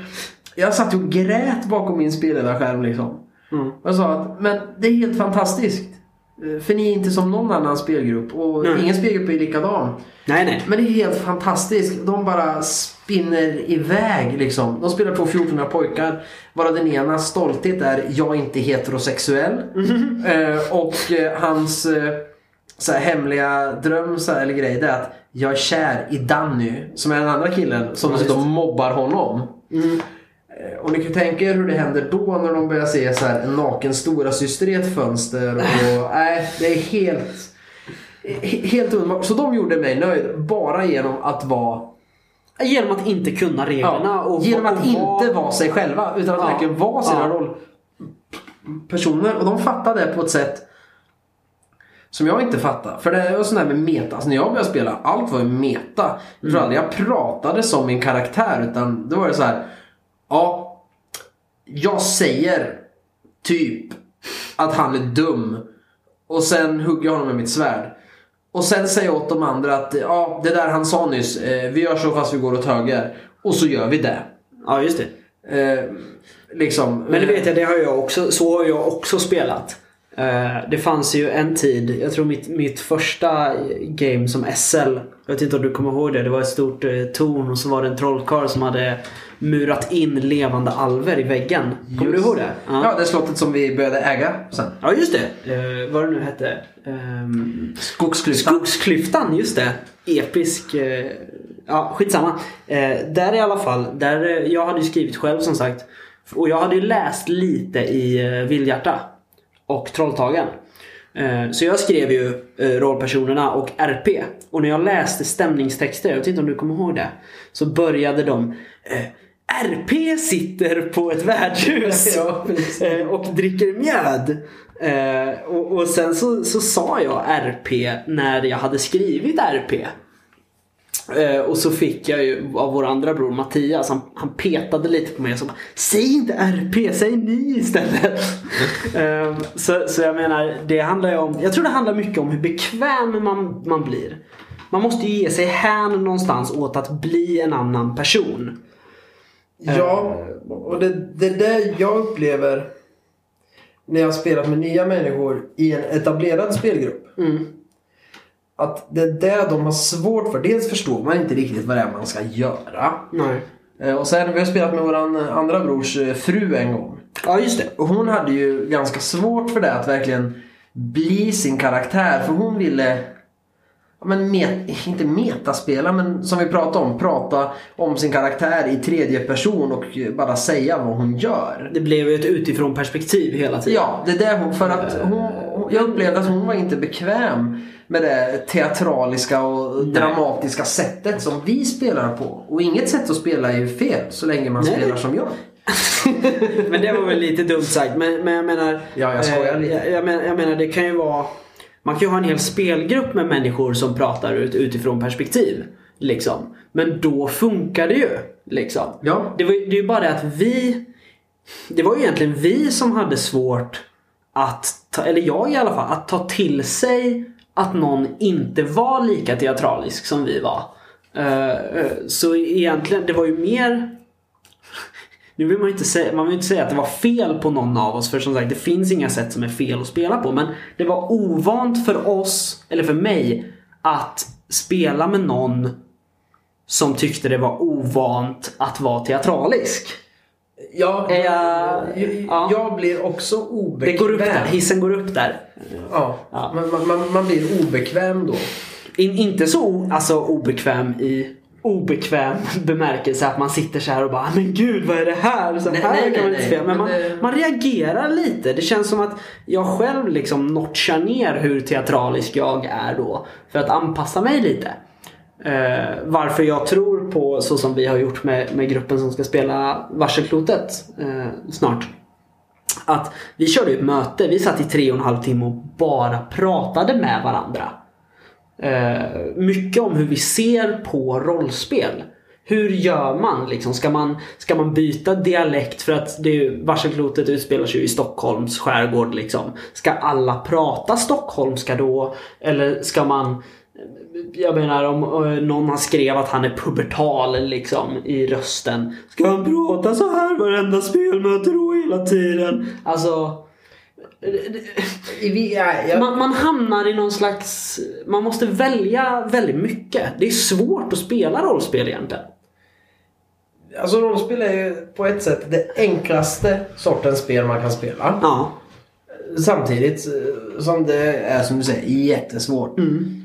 Jag satt och grät bakom min spelledarskärm liksom. Mm. Jag sa att, men det är helt fantastiskt. Eh, För ni är inte som någon annan spelgrupp och Nej. ingen spelgrupp är likadan. Nej, nej. Men det är helt fantastiskt. De bara spinner iväg liksom. De spelar på 14 pojkar. Varav den ena stolthet är jag är inte heterosexuell. <laughs> Eh, och eh, hans eh, så här, hemliga dröm så här, eller grej det är att jag är kär i Danny. Som är den andra killen som dessutom mobbar honom. Mm. Eh, Och ni kan ju tänka er hur det händer då när de börjar se så här, en naken stora syster i ett fönster. Och, <laughs> nej, det är helt, he- helt underbart. Så de gjorde mig nöjd bara genom att vara Genom att inte kunna reglerna. Ja, och, genom att och inte vara sig själva utan att Ja, verkligen vara sina ja. roll. personer och de fattade det på ett sätt som jag inte fattar. För det var sån där med meta. Alltså när jag började spela, allt var ju meta. Jag tror aldrig jag pratade som min karaktär utan då var det så här. Ja, jag säger typ att han är dum. Och sen hugger jag honom med mitt svärd. Och sen säger jag åt de andra att ja, det där han sa nyss, eh, vi gör så fast vi går åt höger. Och så gör vi det. Ja, just det. Eh, liksom. Men det vet jag, det har jag också, så har jag också spelat. Eh, det fanns ju en tid, jag tror mitt, mitt första game som SL. Jag vet inte om du kommer ihåg det. Det var ett stort eh, torn och så var det en trollkarl som hade murat in levande alver i väggen. Kommer du ihåg det? Ja. det slottet som vi började äga sen. Ja, just det. Eh, vad det nu hette. Ehm, Skogsklyftan. Skogsklyftan, just det. Episk. Eh, ja, skitsamma. Eh, där i alla fall. Där, eh, jag hade ju skrivit själv som sagt. Och jag hade ju läst lite i eh, Vildhjärta. Och Trolltagen. Eh, så jag skrev ju eh, rollpersonerna och RP. Och när jag läste stämningstexter, jag vet inte om du kommer ihåg det. Så började de RP sitter på ett värdshus <laughs> Ja, eh, och dricker mjöd. Eh, och, och sen så, så sa jag RP när jag hade skrivit RP. Eh, och så fick jag ju av vår andra bror Mattias, han, han petade lite på mig och sa bara, Säg inte RP, säg ni istället. <laughs> eh, så, så jag menar, det handlar ju om, jag tror det handlar mycket om hur bekväm man, man blir. Man måste ju ge sig hän någonstans åt att bli en annan person. Ja, och det, det är det jag upplever när jag har spelat med nya människor i en etablerad spelgrupp. Mm. Att det är det de har svårt för. Dels förstår man inte riktigt vad det är man ska göra. Nej. Eh, Och sen, vi har spelat med våran andra brors eh, fru en gång. Ja, just det. Och hon hade ju ganska svårt för det att verkligen bli sin karaktär. För hon ville, men met, inte metaspela men som vi pratade om, prata om sin karaktär i tredje person och bara säga vad hon gör. Det blev ju ett utifrån perspektiv hela tiden. Ja, det är det hon, för att hon, jag upplevde att hon var inte bekväm med det teatraliska och dramatiska sättet som vi spelar på. Och inget sätt att spela är ju fel så länge man Nej. spelar som jag. <laughs> men det var väl lite dumt sagt. Men, men jag menar... Ja, jag skojar eh, lite. Jag, jag, menar, jag menar det kan ju vara... Man kan ju ha en hel spelgrupp med människor som pratar ut, utifrån perspektiv. Liksom. Men då funkar det ju. Liksom. Ja. Det, var, det är ju bara det att vi... Det var ju egentligen vi som hade svårt att, ta, eller jag i alla fall, att ta till sig att någon inte var lika teatralisk som vi var. Eh, eh, så egentligen, det var ju mer nu vill man ju inte säga, man vill inte säga att det var fel på någon av oss för som sagt det finns inga sätt som är fel att spela på men det var ovant för oss, eller för mig, att spela med någon som tyckte det var ovant att vara teatralisk. Ja, Är jag- ja. jag blir också Det obekväm. går upp där, hissen går upp där. Ja, Ja. Man, man- man, blir obekväm då. In, inte så alltså, obekväm i obekväm bemärkelse att man sitter så här och bara "Ah, men gud vad är det här? Så Nej, här nej, kan man inte spela. Men man, man reagerar lite. Det känns som att jag själv liksom notchar ner hur teatralisk jag är då. För att anpassa mig lite. Eh, varför jag tror på så som vi har gjort med, med gruppen som ska spela Varselklotet eh, snart. Att vi körde ett möte, vi satt i tre och en halv timme och bara pratade med varandra. Eh, mycket om hur vi ser på rollspel. Hur gör man? Liksom? Ska, man ska man byta dialekt för att det är Varselklotet utspelar sig ju i Stockholms skärgård. Liksom. Ska alla prata stockholmska då? Eller ska man... Jag menar om eh, någon har skrev att han är pubertal liksom, i rösten. Ska han prata så här varenda spelmöte då hela tiden? Alltså... Man, man hamnar i någon slags... Man måste välja väldigt mycket. Det är svårt att spela rollspel egentligen. alltså rollspel är ju på ett sätt det enklaste sortens spel man kan spela. Ja. Samtidigt eh, som det är som du säger jättesvårt. Mm.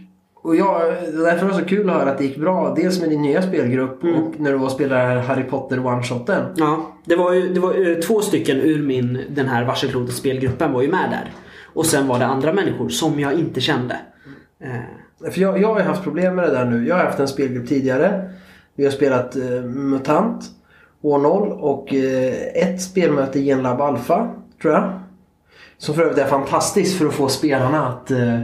Och jag, därför var det så kul att höra att det gick bra. Dels med din nya spelgrupp Mm. och när du var och spelade Harry Potter one-shoten. ja. Det var ju det var, eh, två stycken ur min, den här Varselklotet spelgruppen var ju med där. Och sen var det andra människor som jag inte kände. Eh, För jag, jag har ju haft problem med det där nu. Jag har haft en spelgrupp tidigare. Vi har spelat eh, MUTANT, År 0 och eh, ett spelmöte Genlab Alpha, tror jag. Som för övrigt är fantastiskt för att få spelarna att eh,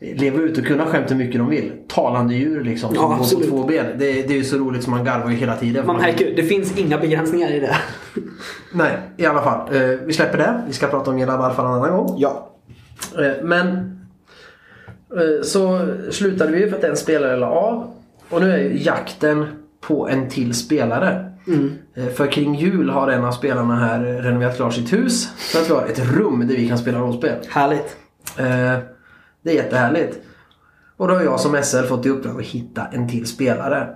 leva ut och kunna skämt hur mycket de vill. Talande djur liksom som Ja, går på två ben. Det, det är ju så roligt som man garvar ju hela tiden. Man märker ju, det finns inga begränsningar i det. <laughs> Nej, i alla fall. Eh, vi släpper det. Vi ska prata om Gela Balfar en annan gång. Ja. Eh, Men eh, så slutade vi för att en spelare la av. Och nu är ju jakten på en till spelare. Eh, För kring jul har en av spelarna här renoverat klart sitt hus. Så att vi har ett rum där vi kan spela rollspel. Härligt. Det är jättehärligt. Och då har jag som SL fått i uppdrag att hitta en till spelare.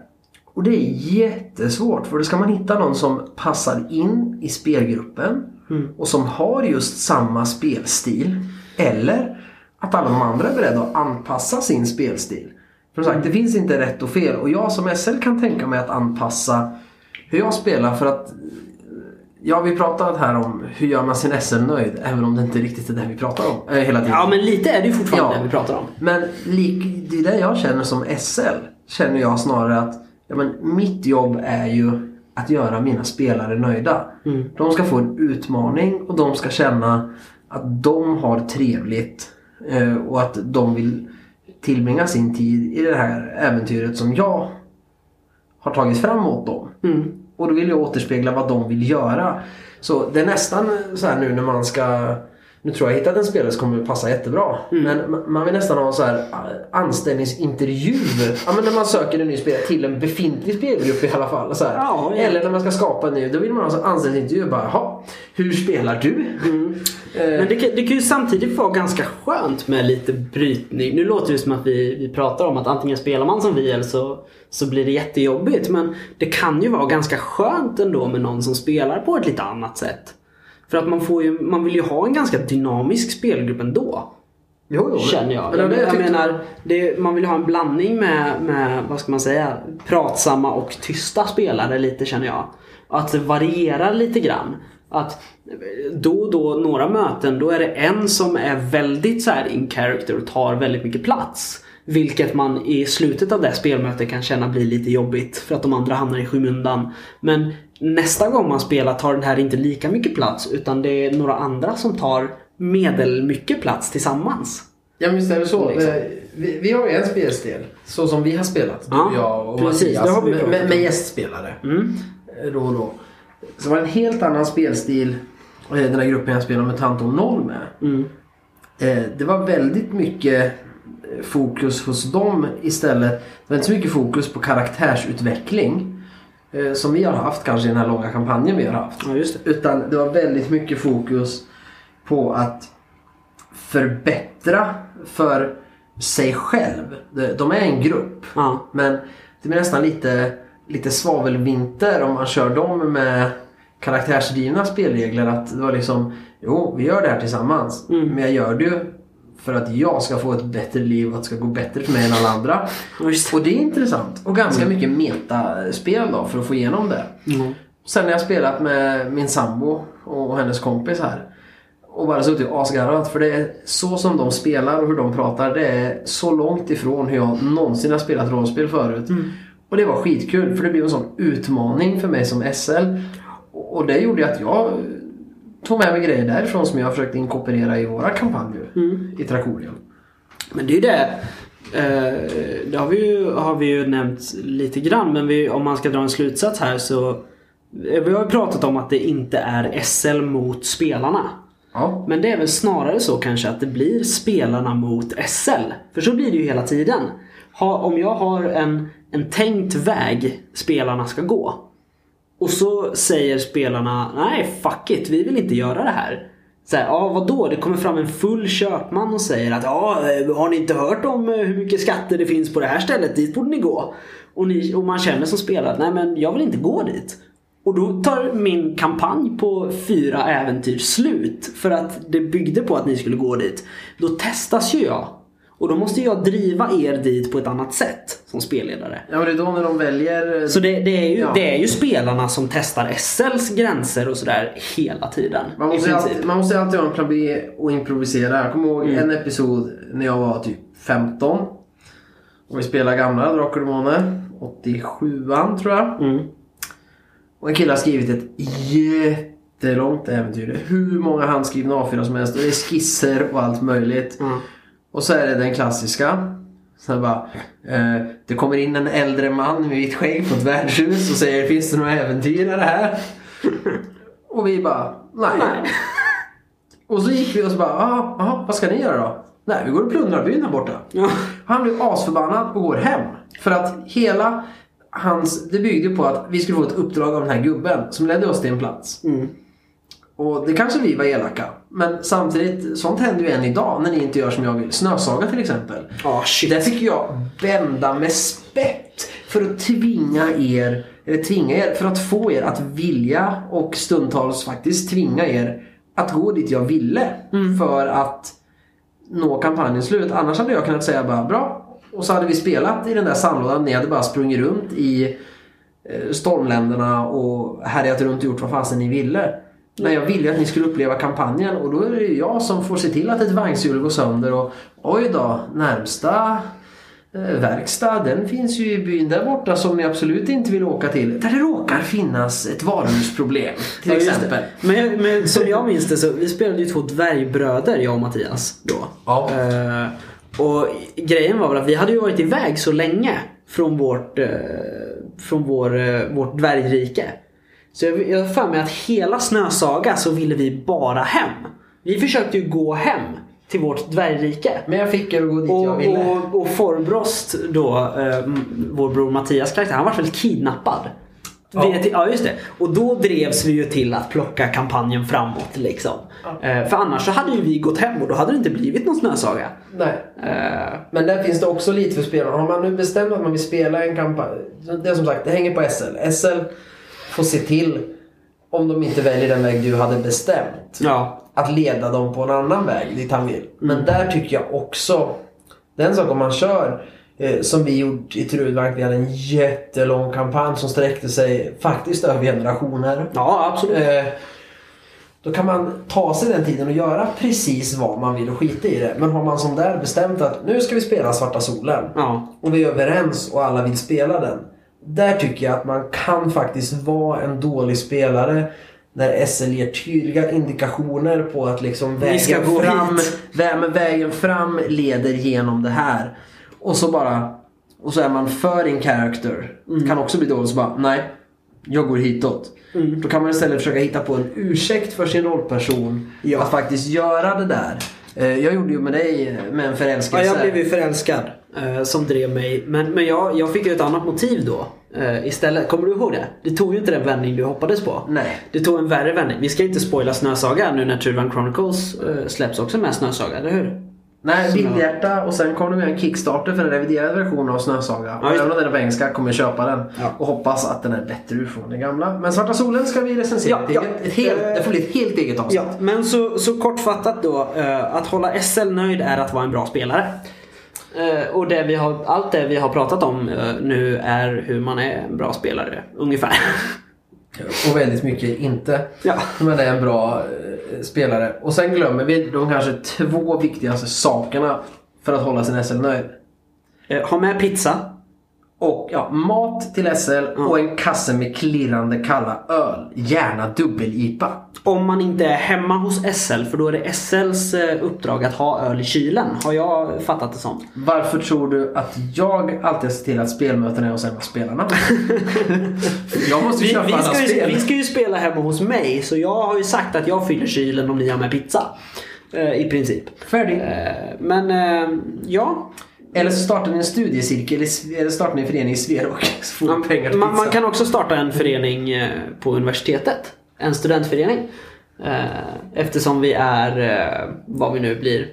Och det är jättesvårt för då ska man hitta någon som passar in i spelgruppen och som har just samma spelstil. Eller att alla de andra är beredda att anpassa sin spelstil. För som sagt, det finns inte rätt och fel och jag som SL kan tänka mig att anpassa hur jag spelar för att Ja, vi pratat här om hur gör man sin SL nöjd även om det inte riktigt är det vi pratar om eh, hela tiden. Ja, men lite är det ju fortfarande Ja. det vi pratar om. Men lik, det är det jag känner som SL. Känner jag snarare att ja, men mitt jobb är ju att göra mina spelare nöjda. De ska få en utmaning och de ska känna att de har trevligt eh, och att de vill tillbringa sin tid i det här äventyret som jag har tagit fram åt dem. Och då vill jag återspegla vad de vill göra. Så det är nästan så här nu när man ska... Nu tror jag hittat en spelare som kommer passa jättebra. Men ma- man vill nästan ha så här ah, anställningsintervju. Ja, men när man söker en ny spelare till en befintlig spelgrupp i alla fall. Så här. Ja. Eller när man ska skapa en ny. Då vill man ha här anställningsintervju. Bara, Jaha, hur spelar du? Eh, Men det kan, det kan ju samtidigt vara ganska skönt med lite brytning. Nu låter det som att vi, vi pratar om att antingen spelar man som vi eller så, så blir det jättejobbigt. Men det kan ju vara ganska skönt ändå med någon som spelar på ett lite annat sätt. För att man, får ju, man vill ju ha en ganska dynamisk spelgrupp ändå. jo, jo, Känner jag. Men jag, jag jag menar, det, man vill ha en blandning med, med, vad ska man säga, pratsamma och tysta spelare lite känner jag. Att det varierar lite grann. Att då och då, några möten, då är det en som är väldigt så här in character och tar väldigt mycket plats. Vilket man i slutet av det spelmötet kan känna blir lite jobbigt för att de andra hamnar i skymundan. Men nästa gång man spelar tar den här inte lika mycket plats utan det är några andra som tar medelmycket plats tillsammans. Ja men visst är det så. Liksom. Eh, Vi, vi har ju en spelstil. Så som vi har spelat. Du, Ja, jag och precis. Mattias. Med, med, med gästspelare. Mm. Eh, Då och då. Så var det en helt annan spelstil. eh, Den här gruppen jag spelar med Tanton 0 med. Mm. Det var väldigt mycket fokus hos dem istället. Det var inte så mycket fokus på karaktärsutveckling. eh, Som vi har haft kanske i den här långa kampanjen vi har haft. Ja, just det. Utan det var väldigt mycket fokus på att förbättra för sig själv. De- är en grupp. Ja. Men det blir nästan lite, lite svavelvinter om man kör dem med karaktärsdrivna spelregler. Att det var liksom, jo vi gör det här tillsammans. Men jag gör det ju för att jag ska få ett bättre liv och att det ska gå bättre för mig än alla andra. Just. Och det är intressant. Och ganska mycket metaspel då för att få igenom det. Mm. Sen har jag spelat med min sambo och hennes kompis här. Och bara suttit asgarvat. För det är så som de spelar och hur de pratar. Det är så långt ifrån hur jag någonsin har spelat rollspel förut. Och det var skitkul för det blev en sån utmaning för mig som SL. Och det gjorde att jag tog med mig grejer därifrån som jag har försökt inkorporera i våra kampanjer. I Trakorium. Men det är ju det. Eh, det har vi, ju, har vi ju nämnt lite grann. Men vi, om man ska dra en slutsats här så. eh, Vi har ju pratat om att det inte är SL mot spelarna. Ja. Men det är väl snarare så kanske att det blir spelarna mot SL. För så blir det ju hela tiden. Ha, om jag har en, en tänkt väg spelarna ska gå. Och så säger spelarna nej fuck it, vi vill inte göra det här. Så här, ja vadå? Det kommer fram en full köpman och säger att ja, eh, har ni inte hört om eh, hur mycket skatter det finns på det här stället? Dit borde ni gå. Och, ni, och man känner som spelare, nej men jag vill inte gå dit. Och då tar min kampanj på fyra äventyr slut. För att det byggde på att ni skulle gå dit. Då testas ju jag. Och då måste jag driva er dit på ett annat sätt som spelledare. Ja men det är då när de väljer... Så det, det, är ju, Ja. det är ju spelarna som testar SLs gränser och sådär hela tiden. Man måste, alltid, man måste alltid ha en plan B och improvisera. Jag kommer ihåg en episod när jag var typ 15. Och vi spelade gamla Drakar och Demoner. 87an tror jag. Mm. Och en kille har skrivit ett jättelångt äventyr. Hur många handskrivna A4 som helst och det är skisser och allt möjligt. Mm. Och så är det den klassiska. Så bara, eh, det kommer in en äldre man med vitt skägg på ett värdshus och säger finns det några äventyrare här? <laughs> och vi bara, nej. Nej. Och så gick vi och så bara, "Jaha, vad ska ni göra då? Nej, vi går och plundrar byn här borta. Ja. Han blir asförbannad och går hem. För att hela hans, det byggde på att vi skulle få ett uppdrag av den här gubben som ledde oss till en plats. Mm. Och det kanske vi var elaka. Men samtidigt, sånt händer ju än idag när ni inte gör som jag vill. Snösaga till exempel. Ja, shit. Där fick jag vända med spett för att tvinga er, eller tvinga er, för att få er att vilja och stundtals faktiskt tvinga er att gå dit jag ville. För att nå kampanjens slut. Annars hade jag kunnat säga bara bra. Och så hade vi spelat i den där sandlådan. Ni hade bara sprungit runt i eh, stormländerna och härjat runt och gjort vad fasen ni ville. Men jag ville att ni skulle uppleva kampanjen och då är det ju jag som får se till att ett vagnshjul går sönder och oj då, närmsta eh, verkstad den finns ju i byn där borta som ni absolut inte vill åka till. Där det råkar finnas ett varuhusproblem till Ja, exempel. Men, men som jag minns det så vi spelade ju två dvärgbröder jag och Mattias då. Ja. Eh, och grejen var väl att vi hade ju varit iväg så länge från vårt, eh, från vår, eh, vårt dvärgrike. Så jag, jag har för mig att hela Snösaga så ville vi bara hem. Vi försökte ju gå hem till vårt dvärgrike. Men jag fick er att gå dit jag Och, ville. och, och Forbrost då, eh, vår bror Mattias karaktär, han var väl kidnappad? Ja. Ja just det. Och då drevs vi ju till att plocka kampanjen framåt liksom. Eh, för annars så hade ju vi gått hem och då hade det inte blivit någon snösaga. Nej. Eh, Men där finns det också lite för spelarna. Har man nu bestämt att man vill spela en kampanj. Det är som sagt, det hänger på SL. SL får se till, om de inte väljer den väg du hade bestämt, ja. att leda dem på en annan väg dit han vill. Men där tycker jag också, det är en sak om man kör eh, som vi gjort i Trudvagn. Vi hade en jättelång kampanj som sträckte sig faktiskt över generationer. ja, absolut. Eh, då kan man ta sig den tiden och göra precis vad man vill och skita i det. Men har man som där bestämt att nu ska vi spela Svarta Solen. Ja. Och vi är överens och alla vill spela den. Där tycker jag att man kan faktiskt vara en dålig spelare när SL ger tydliga indikationer på att liksom vägen fram, hit. vä- men vägen fram leder genom det här. Och så bara och så är man för in character. Mm. Kan också bli dåligt så bara nej, jag går hitåt. Mm. Då kan man istället försöka hitta på en ursäkt för sin rollperson Ja. att faktiskt göra det där. Eh, Jag gjorde ju med dig med en Ja, förälskelse. jag blev ju förälskad eh, som drev mig. Men, men jag, jag fick ju ett annat motiv då. Eh, istället. Kommer du ihåg det? Det tog ju inte den vändning du hoppades på. Nej. Det tog en värre vändning. Vi ska inte spoila Snösaga nu när True Chronicles eh, släpps också med Snösaga, eller hur? Nej, Som Bildhjärta och sen kom det med en Kickstarter för en reviderad version av Snösaga. Ja, och även om den är på engelska kommer jag köpa den. Ja. Och hoppas att den är bättre från den gamla. Men Svarta Solen ska vi recensera. Ja, ja. ett helt, det får bli ett helt eget avsnitt. Ja, men så, så kortfattat då. eh, att hålla SL nöjd är att vara en bra spelare. Eh, och det vi har, allt det vi har pratat om eh, nu är hur man är en bra spelare, ungefär. Och väldigt mycket inte. ja. Men är en bra eh, spelare. Och sen glömmer vi de kanske två viktigaste sakerna för att hålla sin SL nöjd. Eh, ha med pizza. Och ja, mat till SL och en kasse med klirrande kalla öl. Gärna dubbel-IPA. Om man inte är hemma hos SL, för då är det SLs eh, uppdrag att ha öl i kylen. Har jag fattat det som. Varför tror du att jag alltid ser till att spelmöten är hos en av spelarna? <laughs> jag måste Vi, köpa vi, ska ju, spel. vi ska ju spela hemma hos mig, så jag har ju sagt att jag fyller kylen om ni har med pizza. Eh, I princip. Färdig. Eh, men ja, Eller så startar ni en studiecirkel eller startar ni en förening i Sverok. <laughs> Så får man pengar man, man kan också starta en förening eh, på universitetet. En studentförening. Eh, Eftersom vi är, eh, vad vi nu blir.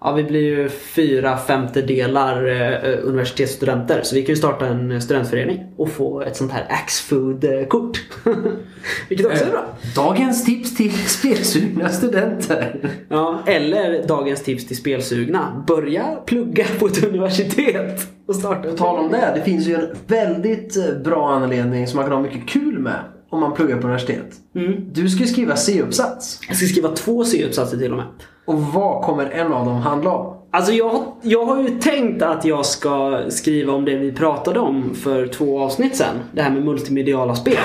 Eh, Ja, vi blir ju fyra femtedelar eh, universitetsstudenter. Så vi kan ju starta en studentförening och få ett sånt här Axfood-kort. <laughs> Vilket också är bra. Dagens tips till spelsugna studenter. Ja, eller dagens tips till spelsugna. Börja plugga på ett universitet och starta På ett tal om det, det finns ju en väldigt eh, bra anledning som man kan ha mycket kul med om man pluggar på universitet. Mm. Du ska ju skriva C-uppsats. Jag ska skriva två C-uppsatser till och med. Och vad kommer en av dem handla om? Alltså jag, har- jag har ju tänkt att jag ska skriva om det vi pratade om för två avsnitt sen. Det här med multimediala spel.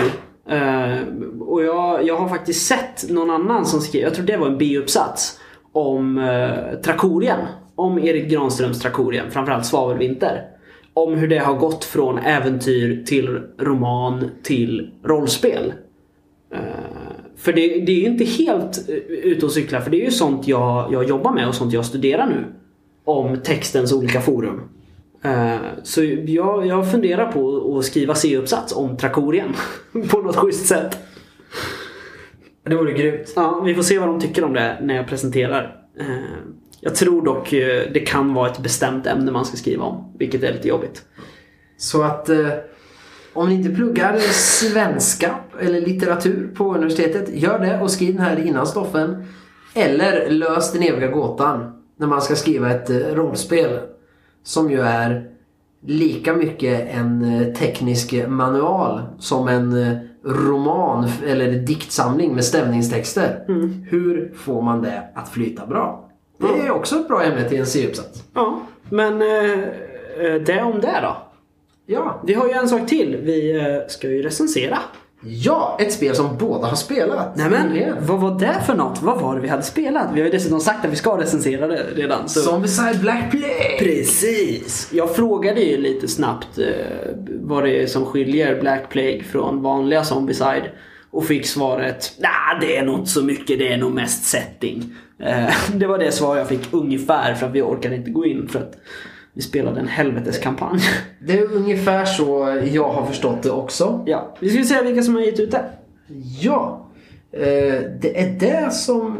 Uh, och jag, jag har faktiskt sett någon annan som skrev, jag tror det var en B-uppsats, om uh, Trakorien. Om Erik Granströms Trakorien, framförallt Svavelvinter. Om hur det har gått från äventyr till roman till rollspel. Uh, för det, det är ju inte helt eh, ute och cykla för det är ju sånt jag, jag jobbar med och sånt jag studerar nu. Om textens olika forum. Eh, Så jag, jag funderar på att skriva C-uppsats om Trakorien. <laughs> på något schysst sätt. Det vore grymt. Ja, vi får se vad de tycker om det när jag presenterar. Eh, Jag tror dock det kan vara ett bestämt ämne man ska skriva om. Vilket är lite jobbigt. Så att om ni inte pluggar svenska eller litteratur på universitetet, gör det och skriv den här innan stoffen. Eller lös den eviga gåtan när man ska skriva ett eh, rollspel. Som ju är lika mycket en eh, teknisk manual som en eh, roman eller diktsamling med stämningstexter. Hur får man det att flyta bra? Det är också ett bra ämne till en C-uppsats. Ja, men det om det då. Ja. Vi har ju en sak till. Vi eh, ska ju recensera. Ja, ett spel som båda har spelat. Nämen, nyligen. vad var det för något? Vad var det vi hade spelat? Vi har ju dessutom sagt att vi ska recensera det redan. Så. Zombicide Black Plague! Precis! Jag frågade ju lite snabbt eh, vad det är som skiljer Black Plague från vanliga Zombicide. Och fick svaret nah, det är nog inte så mycket, det är nog mest setting. Eh, <laughs> det var det svar jag fick ungefär för att vi orkade inte gå in för att vi spelade en helveteskampanj. Det är ungefär så jag har förstått det också. ja, vi ska säga vilka som har gett ut det. Ja. Eh, det är det som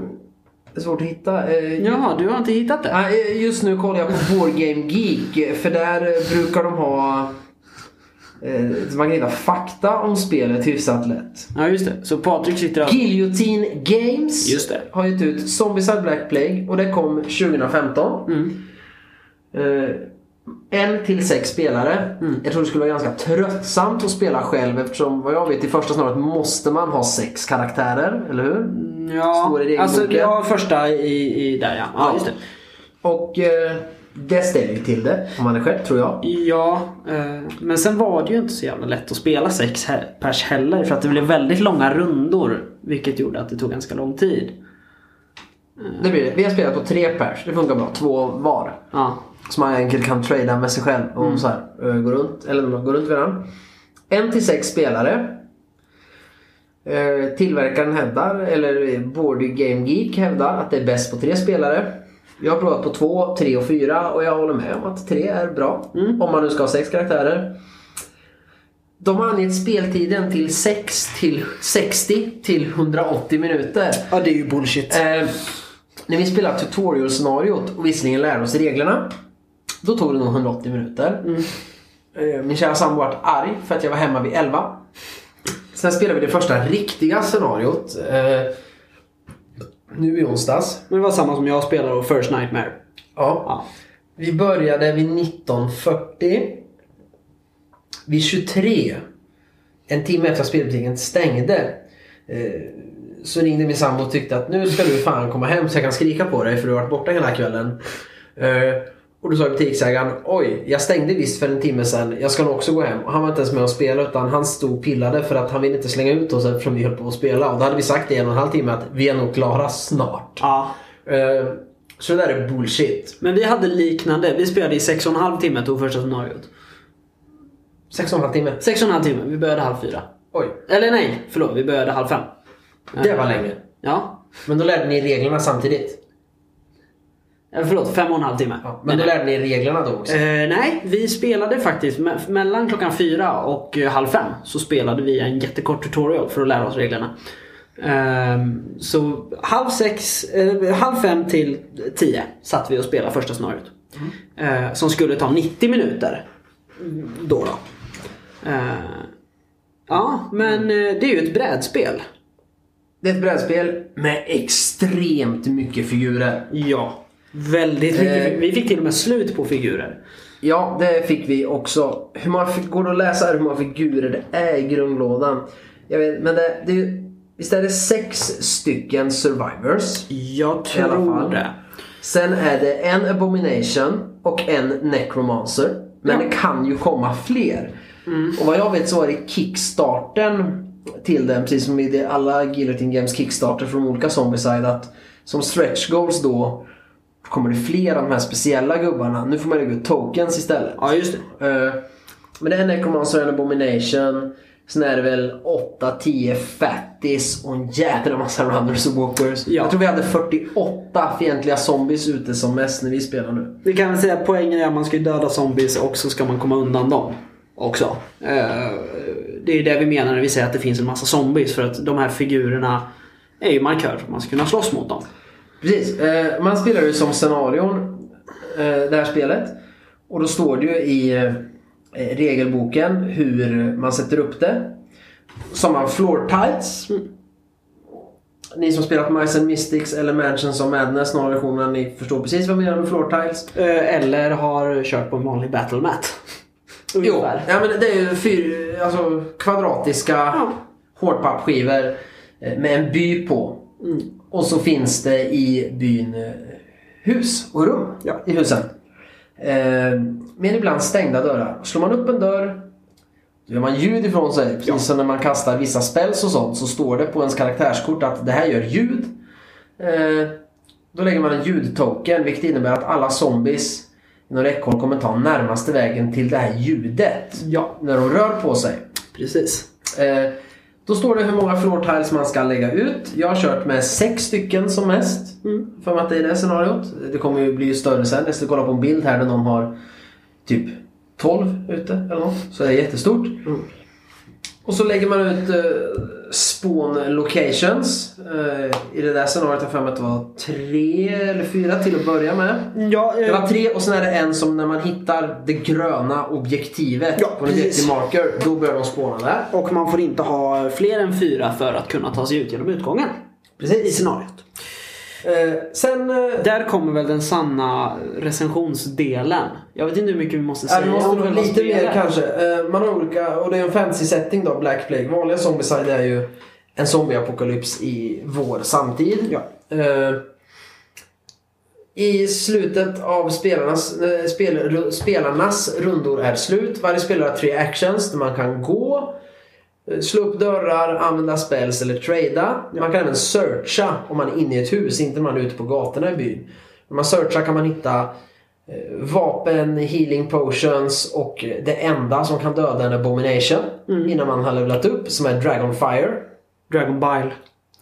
är svårt att hitta. Eh, Jaha, du har inte hittat det? Nej, Just nu kollar jag på Board Game Geek. För där eh, brukar de ha... Eh, man kan hitta fakta om spelet hyfsat lätt. Ja, just det. Så Patrik sitter alltså... Guillotine Games Just det. har gett ut Zombicide Black Plague och det kom 2015. Mm. Eh, en till sex spelare. Mm. Jag tror det skulle vara ganska tröttsamt att spela själv eftersom vad jag vet i första snarare måste man ha sex karaktärer, eller hur? Ja, Står i alltså regelboken. ja, första i, i där ja. Ja, just det. Och eh, det ställer ju till det om man är själv tror jag. Ja, eh, men sen var det ju inte så jävla lätt att spela sex he- pers heller för att det blev väldigt långa rundor. Vilket gjorde att det tog ganska lång tid. Det blir det. Vi har spelat på tre pers, det funkar bra. Två var. Ja, Så man enkelt kan trada med sig själv och så här, eh, gå runt, eller gå runt varandra. En till sex spelare. Eh, Tillverkaren hävdar, eller Board Game Geek hävdar att det är bäst på tre spelare. Jag har provat på två, tre och fyra och jag håller med om att tre är bra. Om man nu ska ha sex karaktärer. De har angett speltiden till 6 till 60 till 180 minuter. ja det är ju bullshit. Eh, när vi spelade tutorial-scenariot och visserligen lärde oss reglerna. Då tog det nog 180 minuter. Eh, min kära sambo vart arg för att jag var hemma vid 11. Sen spelade vi det första riktiga scenariot. Eh, nu i onsdags. Men det var samma som jag spelade och First Nightmare. Ja. Ja. Vi började vid 19.40. Vid 23, en timme efter att spelbutiken stängde, eh, så ringde min sambo och tyckte att nu ska du fan komma hem så jag kan skrika på dig för du har varit borta hela kvällen. Och då sa butiksägaren, oj, jag stängde visst för en timme sedan, jag ska nog också gå hem. Och han var inte ens med och spela utan han stod och pillade för att han ville inte slänga ut oss eftersom vi höll på att spela. Och då hade vi sagt i en och en halv timme att vi är nog klara snart. ja. Eh, så det där är bullshit. Men vi hade liknande. Vi spelade i sex och en halv timme tog första scenariot. Sex och en halv timme. Sex och en halv timme. Vi började halv fyra. Oj, Eller nej, förlåt. Vi började halv fem. det var länge. Ja. Men då lärde ni reglerna samtidigt? Eh, Förlåt, fem och en halv timme. Ja, men då lärde ni reglerna då också? Eh, nej, vi spelade faktiskt me- mellan klockan fyra och eh, halv fem så spelade vi en jättekort tutorial för att lära oss reglerna. Ehm, så halv sex, eh, halv fem till tio satt vi och spelade första scenariot. Eh, som skulle ta 90 minuter. Då då. Eh, ja, men eh, det är ju ett brädspel. Det är ett brädspel med extremt mycket figurer. Ja. Väldigt mycket. Eh. Vi fick till och med slut på figurer. Ja, det fick vi också. Hur fi- går det att läsa hur många figurer det är i grundlådan? Jag vet, men det, det är. Visst är det sex stycken survivors? Jag I alla tror fall. det. Sen är det en abomination och en necromancer. Men Ja. det kan ju komma fler. Och vad jag vet så var det kickstarten till den, precis som i alla Guillotine Games Kickstarter från olika Zombieside, att som stretch goals då kommer det fler av de här speciella gubbarna. Nu får man lägga ut tokens istället. Ja, just det. Eh, men det är Necromancer and Abomination. Sen är det väl 8-10 fatties och en jädra massa runners och walkers. Ja. Jag tror vi hade 48 fientliga zombies ute som mest när vi spelar nu. Vi kan väl säga att poängen är att man ska döda zombies och så ska man komma undan dem. Också. Eh, Det är det vi menar när vi säger att det finns en massa zombies. För att de här figurerna är ju markörer. Man ska kunna slåss mot dem. Precis. Eh, man spelar ju som scenarion eh, det här spelet. Och då står det ju i eh, regelboken hur man sätter upp det. Som har floor tiles. Ni som spelat Mice and Mystics eller Mansions of Madness, några versioner, ni förstår precis vad jag menar med floor tiles. Eller har kört på en vanlig battle mat. <laughs> Jo, ja, men det är ju fyr, alltså, kvadratiska Ja. hårdpappskivor med en by på. Och så finns det i byn eh, hus och rum Ja. i husen. Eh, men ibland stängda dörrar. Slår man upp en dörr då gör man ljud ifrån sig. Precis Ja. som när man kastar vissa spells och sånt så står det på ens karaktärskort att det här gör ljud. Eh, då lägger man en ljudtoken vilket innebär att alla zombies inom räckhåll kommer ta närmaste vägen till det här ljudet. Ja, När de rör på sig. precis. Eh, då står det hur många floor tiles man ska lägga ut. Jag har kört med sex stycken som mest. För att det är det scenariot. Det kommer ju bli större sen. Jag ska kolla på en bild här där någon har typ 12 ute eller något. Så det är jättestort. Och så lägger man ut eh, spawn locations. Eh, I det där scenariot har jag för mig att det var tre eller fyra till att börja med. Ja, Det eh, var tre och sen är det en som när man hittar det gröna objektivet Ja, på en vettig marker. Då börjar de spåna där. och man får inte ha fler än fyra för att kunna ta sig ut genom utgången. Precis. I scenariot. Eh, sen... Eh, Där kommer väl den sanna recensionsdelen. Jag vet inte hur mycket vi måste ja, säga vi måste nog lite mer spelet. kanske. Eh, man har olika, och det är en fantasy setting då, Black Plague. Vanliga Zombieside är ju en zombieapokalyps i vår samtid. Ja. I slutet av spelarnas, spel, spelarnas rundor är slut. Varje spelare har tre actions där man kan gå, slå upp dörrar, använda spells eller trada. Man kan även searcha om man är inne i ett hus, inte när man är ute på gatorna i byn. När man searchar kan man hitta eh, vapen, healing potions och det enda som kan döda en abomination innan man har levlat upp som är Dragonfire. Dragon Bile.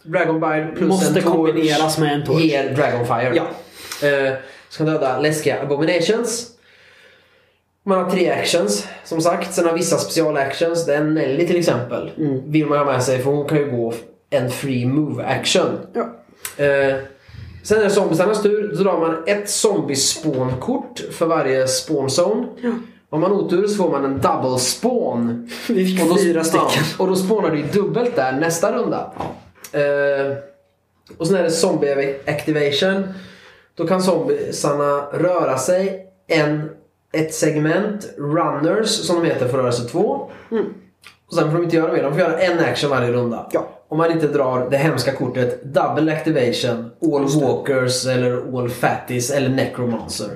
Dragonbite plus Måste en torch kombineras med en torch. ger Dragonfire. Ja. Eh, som kan döda läskiga abominations. Man har tre actions som sagt. Sen har vissa specialactions. Det är Nelly till exempel. Mm. Vill man ha med sig för hon kan ju gå en free move action. Ja. Eh, sen är det zombiesarnas tur. Då drar man ett zombie-spawn-kort för varje spawn-zone. Ja. Om man otur så får man en double spawn. Vi fick Och då, fyra stycken. Och då spånar ju dubbelt där nästa runda. Eh, och sen är det zombie activation. Då kan zombiesarna röra sig en, ett segment. Runners som de heter får röra sig två. Och sen får de inte göra mer. De får göra en action varje runda. Ja. Om man inte drar det hemska kortet double activation, all walkers eller all fatties eller necromancer.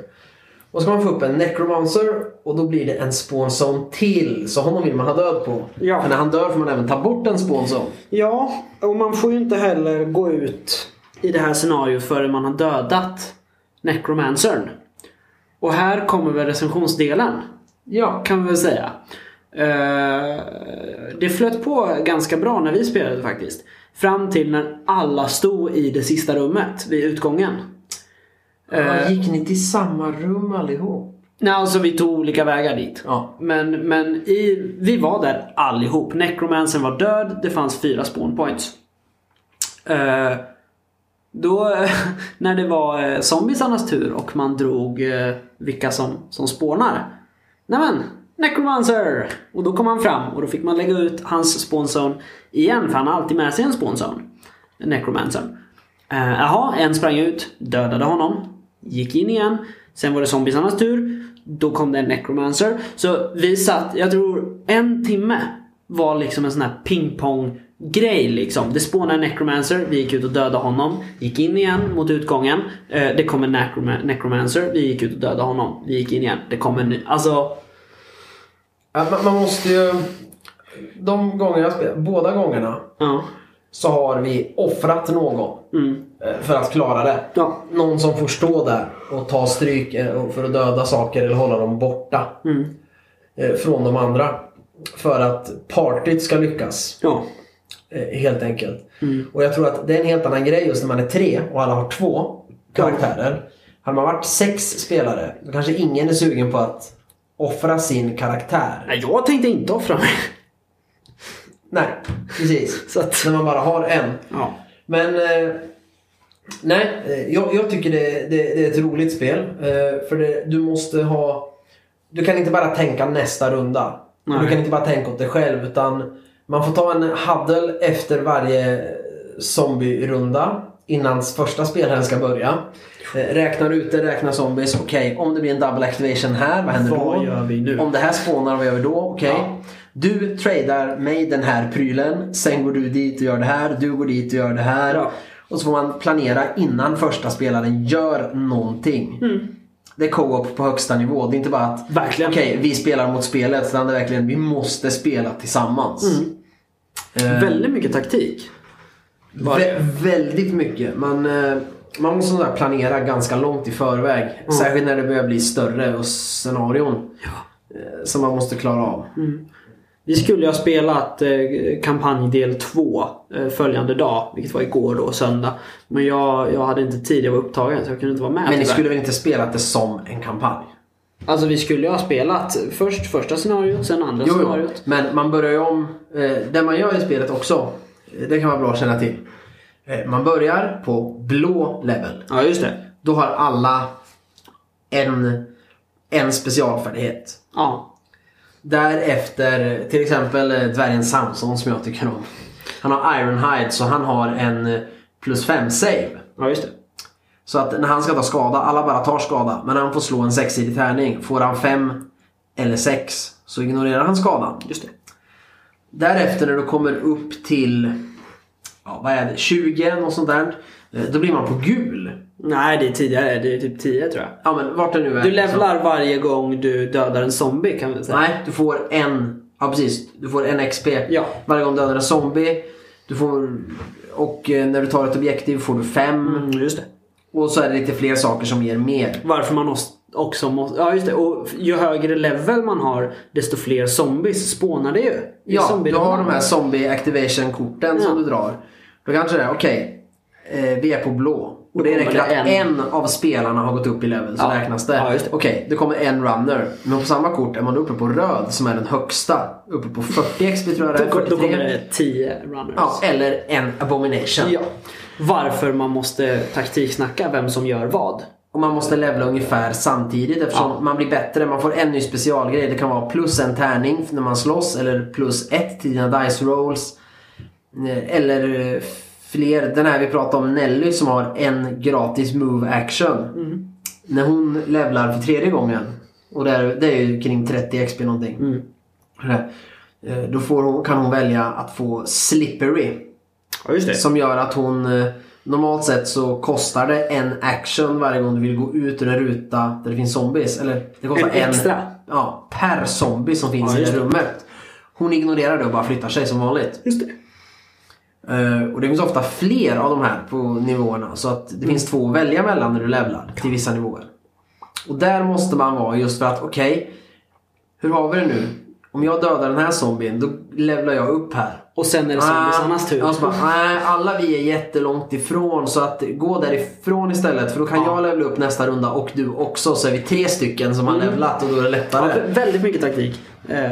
Och ska man få upp en necromancer och då blir det en spawn zone till. Så honom vill man ha död på. Ja. För när han dör får man även ta bort en spawn zone. Ja, och man får ju inte heller gå ut i det här scenariot förrän man har dödat Necromancern. Och här kommer väl recensionsdelen, Ja. kan vi väl säga. Eh, det flöt på ganska bra när vi spelade faktiskt. Fram till när alla stod i det sista rummet vid utgången. Eh, Gick ni till samma rum allihop? Nej, alltså vi tog olika vägar dit. Ja. Men, men i, vi var där allihop. Necromancern var död. Det fanns fyra spawn points. Eh, då, <laughs> när det var eh, zombiesarnas tur och man drog eh, vilka som, som spånar. Nämen, Necromancer! Och då kom han fram och då fick man lägga ut hans spånzon igen. För han har alltid med sig en spånzon Necromancern. Jaha, eh, Jaha, en sprang ut, dödade honom. Gick in igen. Sen var det zombiesarnas tur. Då kom det en necromancer. Så vi satt, jag tror en timme var liksom en sån här pingpong grej liksom. Det spånade en necromancer, vi gick ut och dödade honom. Gick in igen mot utgången. Eh, det kom en necroma- necromancer, vi gick ut och dödade honom. Vi gick in igen. Det kom en ny. Alltså, man, måste ju... de gånger jag spelat, båda gångerna, Ja. så har vi offrat någon Mm. eh, för att klara det. Ja. Någon som får stå där och ta stryk eh, för att döda saker eller hålla dem borta Mm. från de andra. För att partyt ska lyckas. Ja. Eh, Helt enkelt. Mm. Och jag tror att det är en helt annan grej just när man är tre och alla har två karaktärer. Hade man varit sex spelare då kanske ingen är sugen på att offra sin karaktär. Nej, jag tänkte inte offra mig. Nej, precis. <laughs> Så att, När man bara har en. ja. Men eh, nej, eh, jag, jag tycker det, det, det är ett roligt spel. Eh, för det, du måste ha... Du kan inte bara tänka nästa runda. Du kan inte bara tänka åt dig själv utan man får ta en huddle efter varje zombie-runda innan första spelaren ska börja. Eh, räknar ut det, räknar zombies. Okej, om det blir en double activation här, vad händer Vad då? gör vi nu? Om det här spånar, vad gör vi då? Okej. Ja. Du tradar mig den här prylen. Sen går du dit och gör det här. Du går dit och gör det här. Ja. Och så får man planera innan första spelaren gör någonting. Det är co-op på högsta nivå. Det är inte bara att Verkligen. okej, vi spelar mot spelet. Utan det är verkligen vi måste spela tillsammans. Eh, Väldigt mycket taktik. Vä- väldigt mycket. Man, eh, man måste sådär planera ganska långt i förväg. Särskilt när det börjar bli större och scenarion. eh, Som man måste klara av. Vi skulle ju ha spelat eh, kampanjdel 2 eh, följande dag, vilket var igår då, söndag. Men jag, jag hade inte tid, jag var upptagen så jag kunde inte vara med. Men ni skulle väl inte spelat det som en kampanj? Alltså vi skulle ju ha spelat först första scenariot, sen andra Jo, jo. scenariot. Men man börjar ju om. Eh, det man gör i spelet också. eh, Det kan vara bra att känna till. Eh, man börjar på blå level. Ja, just det. Då har alla en, en specialfärdighet. Ja. Därefter till exempel eh, dvärgen Samson som jag tycker om. Han har Ironhide så han har en plus 5 save. ja, just det. Så att när han ska ta skada, alla bara tar skada. Men när han får slå en sexsidig tärning, får han 5 eller 6 så ignorerar han skadan. Just det. Därefter när du kommer upp till ja, vad är det, 20 och sånt där. eh, Då blir man på gul. Nej, det är tidigare. Det är typ 10 tror jag. Ja men vart det nu är. Du levlar varje gång du dödar en zombie kan vi säga. Nej, du får en. Ja precis. Du får en XP Ja. varje gång du dödar en zombie. Du får, och eh, när du tar ett objektiv får du 5. Mm, just det. Och så är det lite fler saker som ger mer. Varför man också måste... Ja, just det. Och ju högre level man har, desto fler zombies spånar det ju. I Ja, du har de här zombie activation korten som Ja. du drar. Då kanske det är okej. eh, vi är på blå. Och det räcker att en. en. av spelarna har gått upp i level så Ja. räknas det. Ja, det. Okej, det kommer en runner. Men på samma kort är man uppe på röd som är den högsta. Uppe på 40 XP tror jag det är. Då, då 43. kommer det 10 runners. Ja, eller en abomination. Ja. Varför man måste taktiksnacka vem som gör vad. Och man måste levla ungefär samtidigt eftersom Ja. man blir bättre. Man får en ny specialgrej. Det kan vara plus en tärning när man slåss eller plus ett till dina dice rolls. Eh, Eller eh, fler. Den här vi pratade om, Nelly som har en gratis move action. Mm. När hon levlar för tredje gången. Och det är, det är ju kring 30 XP någonting. Mm. Eh, Då får hon, kan hon välja att få slippery. Ja. Som gör att hon eh, Normalt sett så kostar det en action varje gång du vill gå ut ur en ruta där det finns zombies. Eller det kostar En extra? ja, per zombie som finns Ja, i rummet. Hon ignorerar det och bara flyttar sig som vanligt. Just det. Eh, och det finns ofta fler av de här på nivåerna. Så att det finns två att välja mellan när du levlar till vissa nivåer. Och där måste man vara just för att okej. hur har vi det nu? Om jag dödar den här zombien då levlar jag upp här. Och sen är det zombiesarnas tur. Ja, så bara, nej, alla vi är jättelångt ifrån så att gå därifrån istället för då kan Ja. jag levla upp nästa runda och du också så är vi tre stycken som har Mm. levlat och då är det Ja, lättare. vä- väldigt mycket taktik. Eh,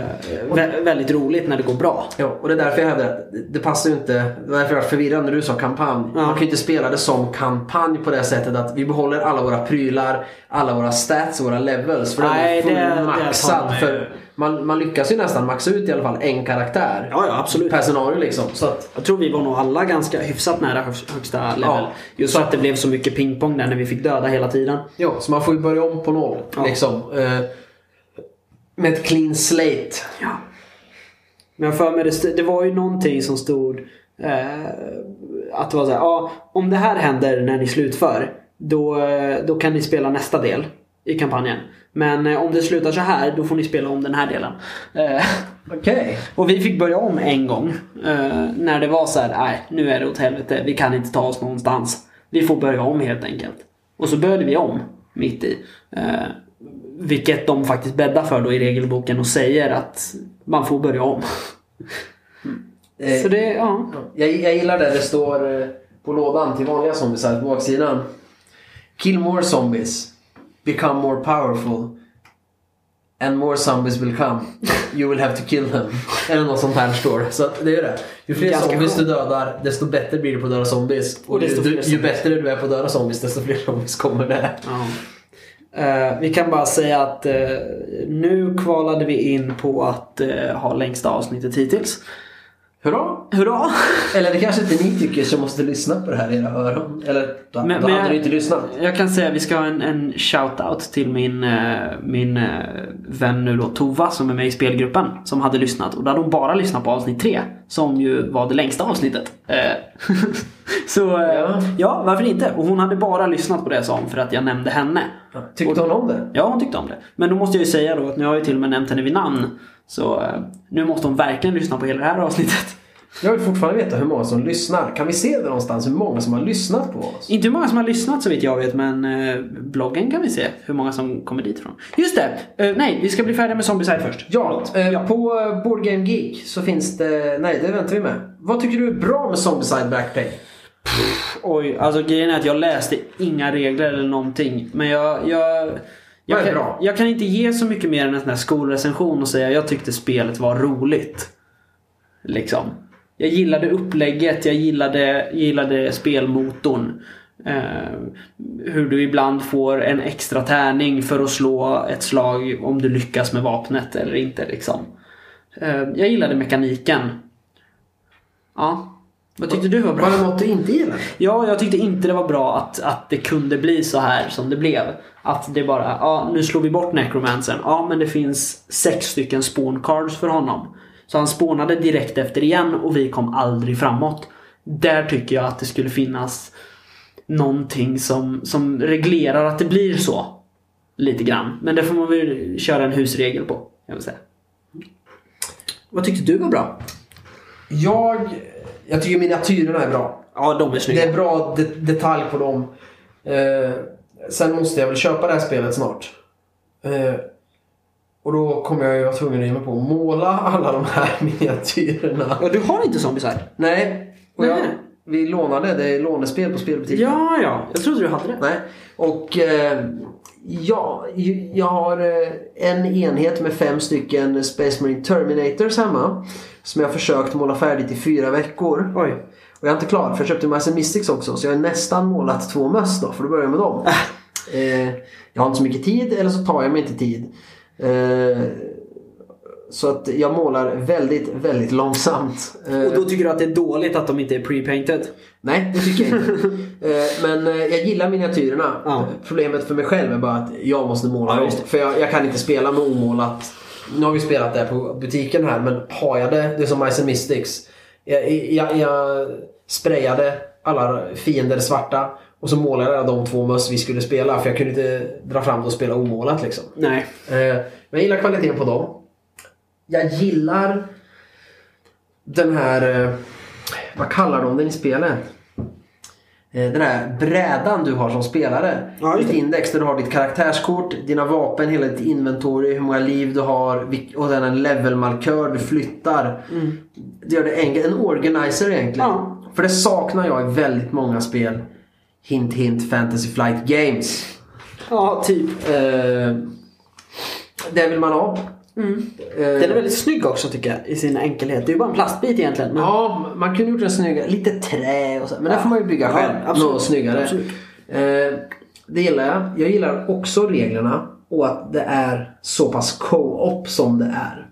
vä- väldigt roligt när det går bra. Ja, och det är därför jag hävdar att det passar ju inte. Det var därför jag var förvirrad när du sa kampanj. Ja. Man kan ju inte spela det som kampanj på det sättet att vi behåller alla våra prylar, alla våra stats och våra levels. För Nej, det- är fullmaxad. För man, man lyckas ju nästan maxa ut i alla fall en karaktär. Ja, ja absolut. Per scenario liksom. Så att, Jag tror vi var nog alla ganska hyfsat nära hög- högsta level. Ja. Just för att det blev så mycket pingpong där när vi fick döda hela tiden. ja, så man får ju börja om på noll. Ja. Liksom. Eh, med ett clean slate. Ja. Men jag för mig det, det var ju någonting som stod eh, att det var så här, om det här händer när ni slutför då, eh, då kan ni spela nästa del i kampanjen. Men eh, om det slutar så här då får ni spela om den här delen. Eh, Okej. Och vi fick börja om en gång. eh, när det var så här, nej nu är det åt helvete, vi kan inte ta oss någonstans. Vi får börja om helt enkelt. Och så började vi om mitt i. Vilket de faktiskt bäddar för då i regelboken och säger att man får börja om. Eh, Så det, ja. Jag, jag gillar det det står på lådan till vanliga zombiesar på baksidan. Kill more zombies. Become more powerful. And more zombies will come. You will have to kill them. Eller något sånt här står. Så att det är det. Ju fler Ganska zombies skönt. du dödar, desto bättre blir du på att döda zombies. Och, Och desto du, ju bättre du är på att döda zombies, desto fler zombies kommer det. Ja. Eh, vi kan bara säga att eh, nu kvalade vi in på att eh, ha längsta avsnittet hittills. Hurra! Hurra! Eller det kanske inte ni tycker som måste lyssna på det här i era öron. Eller då, Men- då men hade jag- ni inte lyssnat. Jag kan säga att vi ska ha en, en shout-out till min, eh, min eh, vän nu då Tova som är med i spelgruppen. Som hade lyssnat och då hade hon bara lyssnat på avsnitt 3. Som ju var det längsta avsnittet. Eh, <laughs> Så Ja. ja. varför inte? Och hon hade bara lyssnat på det sa hon för att jag nämnde henne. Tyckte hon om det? Ja, hon tyckte om det. Men då måste jag ju säga då att nu har jag till och med nämnt henne vid namn. Så eh, nu måste hon verkligen lyssna på hela det här avsnittet. Jag vill fortfarande veta hur många som lyssnar. Kan vi se det någonstans hur många som har lyssnat på oss? Inte hur många som har lyssnat så vitt jag vet men eh, bloggen kan vi se hur många som kommer dit från. Just det! Eh, nej, vi ska bli färdiga med Zombieside först. Ja, eh, på Board Game Geek så finns det... Nej, det väntar vi med. Vad tycker du är bra med Zombieside Backpack? Oj, alltså grejen är att jag läste inga regler eller någonting. Men jag... jag jag kan, bra? jag kan inte ge så mycket mer än en sån här skolrecension och säga jag tyckte spelet var roligt. Liksom. Jag gillade upplägget, jag gillade, gillade spelmotorn. Eh, hur du ibland får en extra tärning för att slå ett slag om du lyckas med vapnet eller inte. Liksom. Eh, jag gillade mekaniken. Ja. Vad tyckte du var bra? Var det något du inte gillade? Ja, jag tyckte inte det var bra att, att det kunde bli så här som det blev. Att det bara, ja nu slår vi bort necromancern. Ja, men det finns sex stycken spawn cards för honom. Så han spånade direkt efter igen och vi kom aldrig framåt. Där tycker jag att det skulle finnas någonting som, som reglerar att det blir så. Lite grann. Men det får man väl köra en husregel på. Jag vill säga. Vad tyckte du var bra? Jag, jag tycker miniatyrerna är bra. Ja, de är Det snygga. är bra de, detalj på dem. Eh, sen måste jag väl köpa det här spelet snart. Eh, och då kommer jag ju vara tvungen att ge mig på att måla alla de här <laughs> miniatyrerna. Ja, du har inte zombies här? Nej. Och jag, Nej. vi lånade, det är lånespel på spelbutiken. Ja, ja. Jag trodde du hade det. Nej. Och eh, ja, jag har eh, en enhet med fem stycken Space Marine Terminators hemma. Som jag har försökt måla färdigt i fyra veckor. Oj. Och jag är inte klar för jag köpte Mice Mystics också. Så jag har nästan målat två möss då. För då börjar jag med dem. eh, jag har inte så mycket tid eller så tar jag mig inte tid. Eh, så att jag målar väldigt, väldigt långsamt. Eh, Och då tycker du att det är dåligt att de inte är pre-painted? Nej, det tycker jag inte. <laughs> Eh, Men eh, jag gillar miniatyrerna. Ja. Problemet för mig själv är bara att jag måste måla Ja, dem. För jag, jag kan inte spela med omålat. Nu har vi spelat det på butiken här men har jag det, det är som Mice and Mystics. Jag, jag, jag sprayade alla fiender svarta och så målade jag de två möss vi skulle spela för jag kunde inte dra fram det och spela omålat liksom. Nej. Eh, Men jag gillar kvaliteten på dem. Jag gillar den här... eh, Vad kallar de den i spelet? Eh, Den här brädan du har som spelare. Ja, ditt index där du har ditt karaktärskort, dina vapen, hela ditt inventory, hur många liv du har och sen en levelmarkör du flyttar. Det gör det enkelt. En organizer egentligen. Ja. För det saknar jag i väldigt många spel. Hint hint Fantasy Flight Games. Ja, typ. Eh, det vill man ha. Mm. Eh, Den är väldigt snygg också tycker jag i sin enkelhet. Det är ju bara en plastbit egentligen. Men... Ja, man kunde gjort den snyggare. Lite trä och så. Men det får man ju bygga Ja, själv. absolut. Något snyggare. Absolut. Eh, det gillar jag. Jag gillar också reglerna och att det är så pass co-op som det är.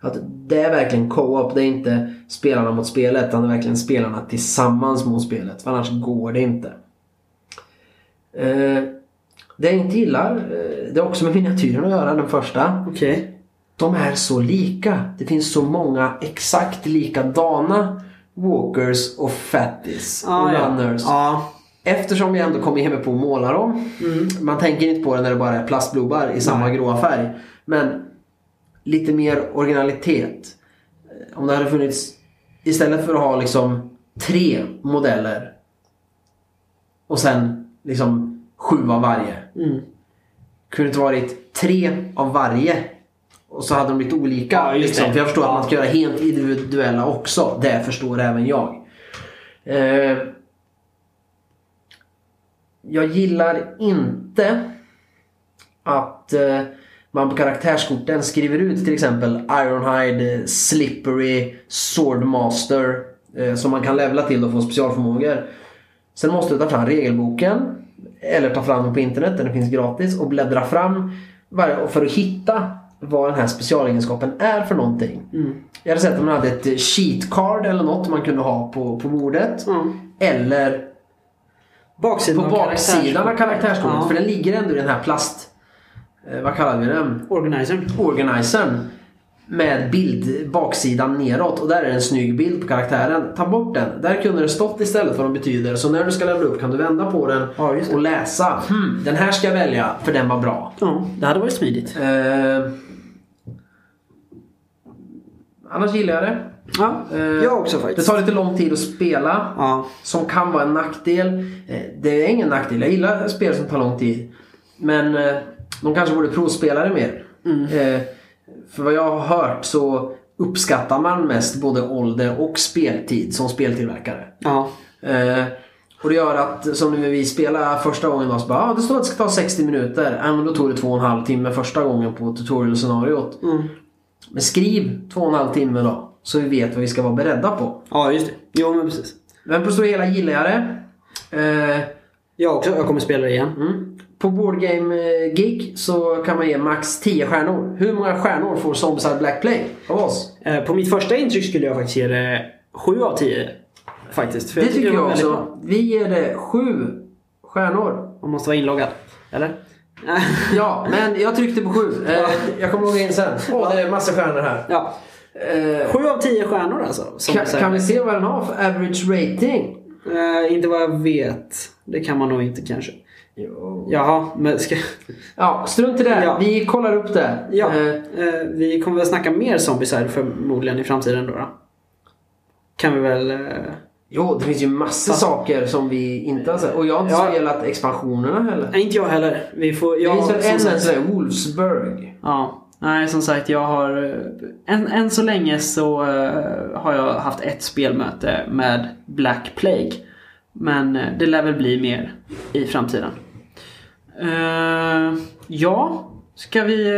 Att det är verkligen co-op. Det är inte spelarna mot spelet utan det är verkligen spelarna tillsammans mot spelet. För annars går det inte. Eh, det jag inte gillar, det har också med miniatyren att göra, den första. Okej. De är så lika. Det finns så många exakt likadana walkers och fatties och Ah, ja. runners. Ja. Eftersom jag ändå kommer mig på att måla dem. Man tänker inte på det när det bara är plastblobbar i samma gråa färg. Men lite mer originalitet. om det hade funnits istället för att ha liksom tre modeller och sen liksom sju av varje. Mm. Kunde det varit tre av varje och så hade de blivit olika. Ja, liksom. För jag förstår att man ska göra helt individuella också. Det förstår även jag. Eh, jag gillar inte att eh, man på karaktärskorten skriver ut till exempel Ironhide, Slippery, Swordmaster eh, som man kan levla till och få specialförmågor. Sen måste du ta fram regelboken eller ta fram den på internet, den finns gratis och bläddra fram för att hitta vad den här specialegenskapen är för någonting. Jag hade sett om man hade ett cheat card eller något man kunde ha på, på bordet. Mm. Eller Baksidan på baksidan av karaktärskortet. Ja. För den ligger ändå i den här plast... Eh, vad kallar vi den? Organizern. Organizern. Med bild baksidan neråt och där är en snygg bild på karaktären. Ta bort den. Där kunde det stått istället vad de betyder. Så när du ska levla upp kan du vända på den Ja, det. och läsa. Hmm, den här ska jag välja för den var bra. Ja, det hade varit smidigt. Eh, annars gillar jag det. Ja, Eh, jag också Det faktiskt. tar lite lång tid att spela. Ja. Som kan vara en nackdel. Eh, Det är ingen nackdel. Jag gillar spel som tar lång tid. Men eh, de kanske borde provspela det mer. Eh, För vad jag har hört så uppskattar man mest både ålder och speltid som speltillverkare. Ja. Och det gör att, som när vi spelade första gången då, så bara, ah, det står att det ska ta 60 minuter. Ja, men då tog det två och en halv timme första gången på tutorial-scenariot. Mm. Men skriv två och en halv timme då. Så vi vet vad vi ska vara beredda på. ja, just det. Jo, men precis. Men på hela gillar jag det. Eh, Jag också. Jag kommer spela det igen. mm. På Board Game eh, Geek så kan man ge max 10 stjärnor. Hur många stjärnor får Zombicide Black Play av oss? Eh, På mitt första intryck skulle jag faktiskt ge det 7 av 10. Faktiskt. För Det tycker var jag också. Vi ger det 7 stjärnor. Man måste vara inloggad. Eller? Ja, men jag tryckte på 7. Eh, jag kommer logga in sen. Åh, det är massa stjärnor här. ja. Eh, 7 av 10 stjärnor alltså. Kan, kan vi se vad den har för average rating? Eh, inte vad jag vet. Det kan man nog inte kanske. Jaha, men ska... Ja, strunt i det. Ja. Vi kollar upp det. Ja, Eh, eh, vi kommer väl snacka mer Zombicide förmodligen i framtiden då. då. Kan vi väl... Jo, det finns ju massor Fast- saker som vi inte har sett. Och jag har inte Ja. spelat expansionerna heller. Nej, inte jag heller. Vi får... Det Jag, finns väl en sån Wolfsburg. Ja. Nej, som sagt, jag har... eh, Än, än så länge så eh, har jag haft ett spelmöte med Black Plague. Men eh, det lär väl bli mer i framtiden. Eh, ja, ska vi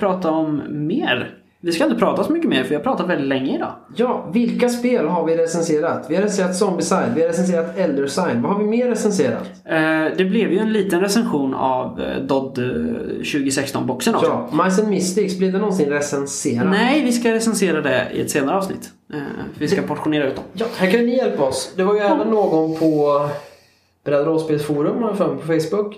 prata om mer? Vi ska inte prata så mycket mer för jag har pratat väldigt länge idag. Ja, vilka spel har vi recenserat? Vi har recenserat Zombicide, vi har recenserat Elder Sign. Vad har vi mer recenserat? Eh, det blev ju en liten recension av eh, Dodd eh, 2016-boxen också. Ja, Mice and Mystics, blir det någonsin recenserat? Nej, vi ska recensera det i ett senare avsnitt. Eh, vi ska portionera ut dem. Ja, här kan ni hjälpa oss. Det var ju även någon på Bräd Rollspelsforum, har jag för mig, på Facebook.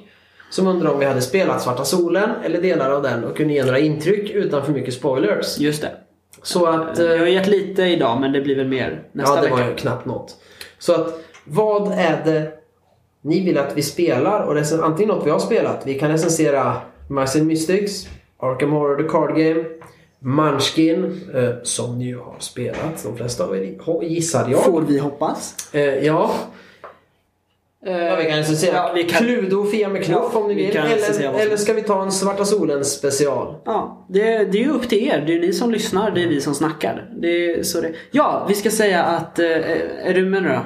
Som undrade om vi hade spelat Svarta Solen eller delar av den och kunde ge några intryck utan för mycket spoilers. Just det. Så att... Jag har gett lite idag men det blir väl mer nästa ja, det vecka. var ju knappt något. Så att vad är det ni vill att vi spelar? Och recen- antingen något vi har spelat. Vi kan recensera Mice and Mystics, Arkham Horror The Card Game, Munchkin, eh, som ni ju har spelat. De flesta av er gissade jag. Får vi hoppas. Eh, ja. Ja, vi kan recensera Ja, vi kan- Cluedo och Fia med knuff Ja, om ni vi vill. kan recensera Eller, eller ska vi ta en Svarta Solen special? Ja, det, det är ju upp till er. Det är ni som lyssnar, det är vi som snackar. Det är så det Ja, vi ska säga att... Eh, är du med nu då?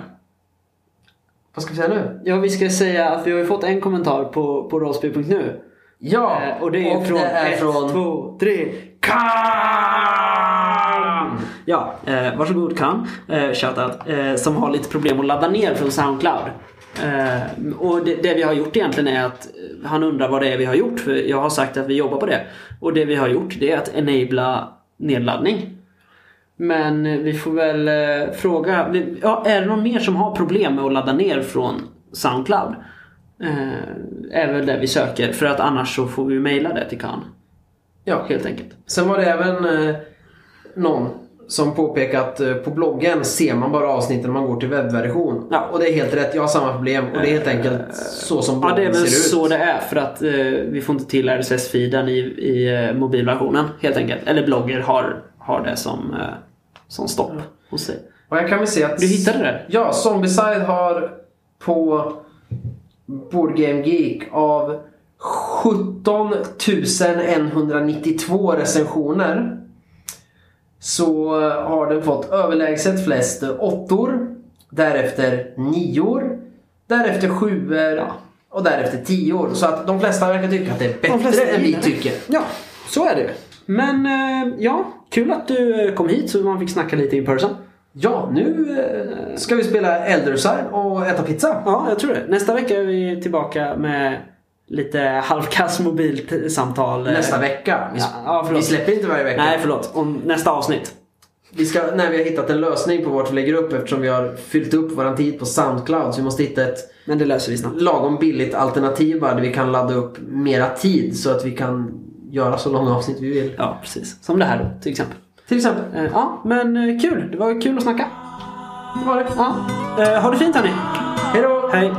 Vad ska vi säga nu? Ja, vi ska säga att vi har fått en kommentar på, på rollspel.nu. Ja, Eh, och det är ju från det är ett, från... två, tre. Kan! Ja, eh, varsågod Kan. Eh, shoutout. Eh, som har lite problem att ladda ner från Soundcloud. Eh, och det, det vi har gjort egentligen är att eh, han undrar vad det är vi har gjort. För jag har sagt att vi jobbar på det. Och det vi har gjort det är att enabla nedladdning. Men vi får väl eh, fråga. vi- Ja, är det någon mer som har problem med att ladda ner från Soundcloud? Eh, är väl det vi söker. För att annars så får vi mejla det till Kan. Ja. Helt enkelt. Sen var det även någon som påpekade att eh, på bloggen ser man bara avsnitten när man går till webbversion. Ja. Och det är helt rätt, jag har samma problem och det är helt enkelt så som Ja, bloggen det är väl ser ut. så det är. För att eh, vi får inte till RSS-feeden i, i eh, mobilversionen. Helt enkelt. Eller blogger har, har det som, eh, som stopp hos sig. Och jag kan väl se att... Du hittade det? Ja, Zombieside har på Board Game Geek av 17 192 recensioner så har den fått överlägset flest åttor, därefter nior, därefter sjuor och därefter tior. Så att de flesta verkar tycka att det är bättre än vi tycker. Ja, så är det. Men eh, ja, kul att du eh, kom hit så man fick snacka lite in person. Ja, nu eh, ska vi spela Elderside och äta pizza. Ja, jag tror det. Nästa vecka är vi tillbaka med lite halvkass mobilsamtal. eh, Nästa vecka. Vi, Ja, vi släpper inte varje vecka. Nej, förlåt. Om nästa avsnitt. Vi ska, när vi har hittat en lösning på vart vi lägger upp eftersom vi har fyllt upp vår tid på Soundcloud. Så vi måste hitta ett Men det löser vi snabbt. lagom billigt alternativ bara där vi kan ladda upp mera tid så att vi kan göra så långa avsnitt vi vill. Ja, precis. Som det här då, till exempel. Till exempel. Eh, ja, men eh, kul. Det var kul att snacka. Det var det. Ja. Ha det fint hörni. Hej då! Hej.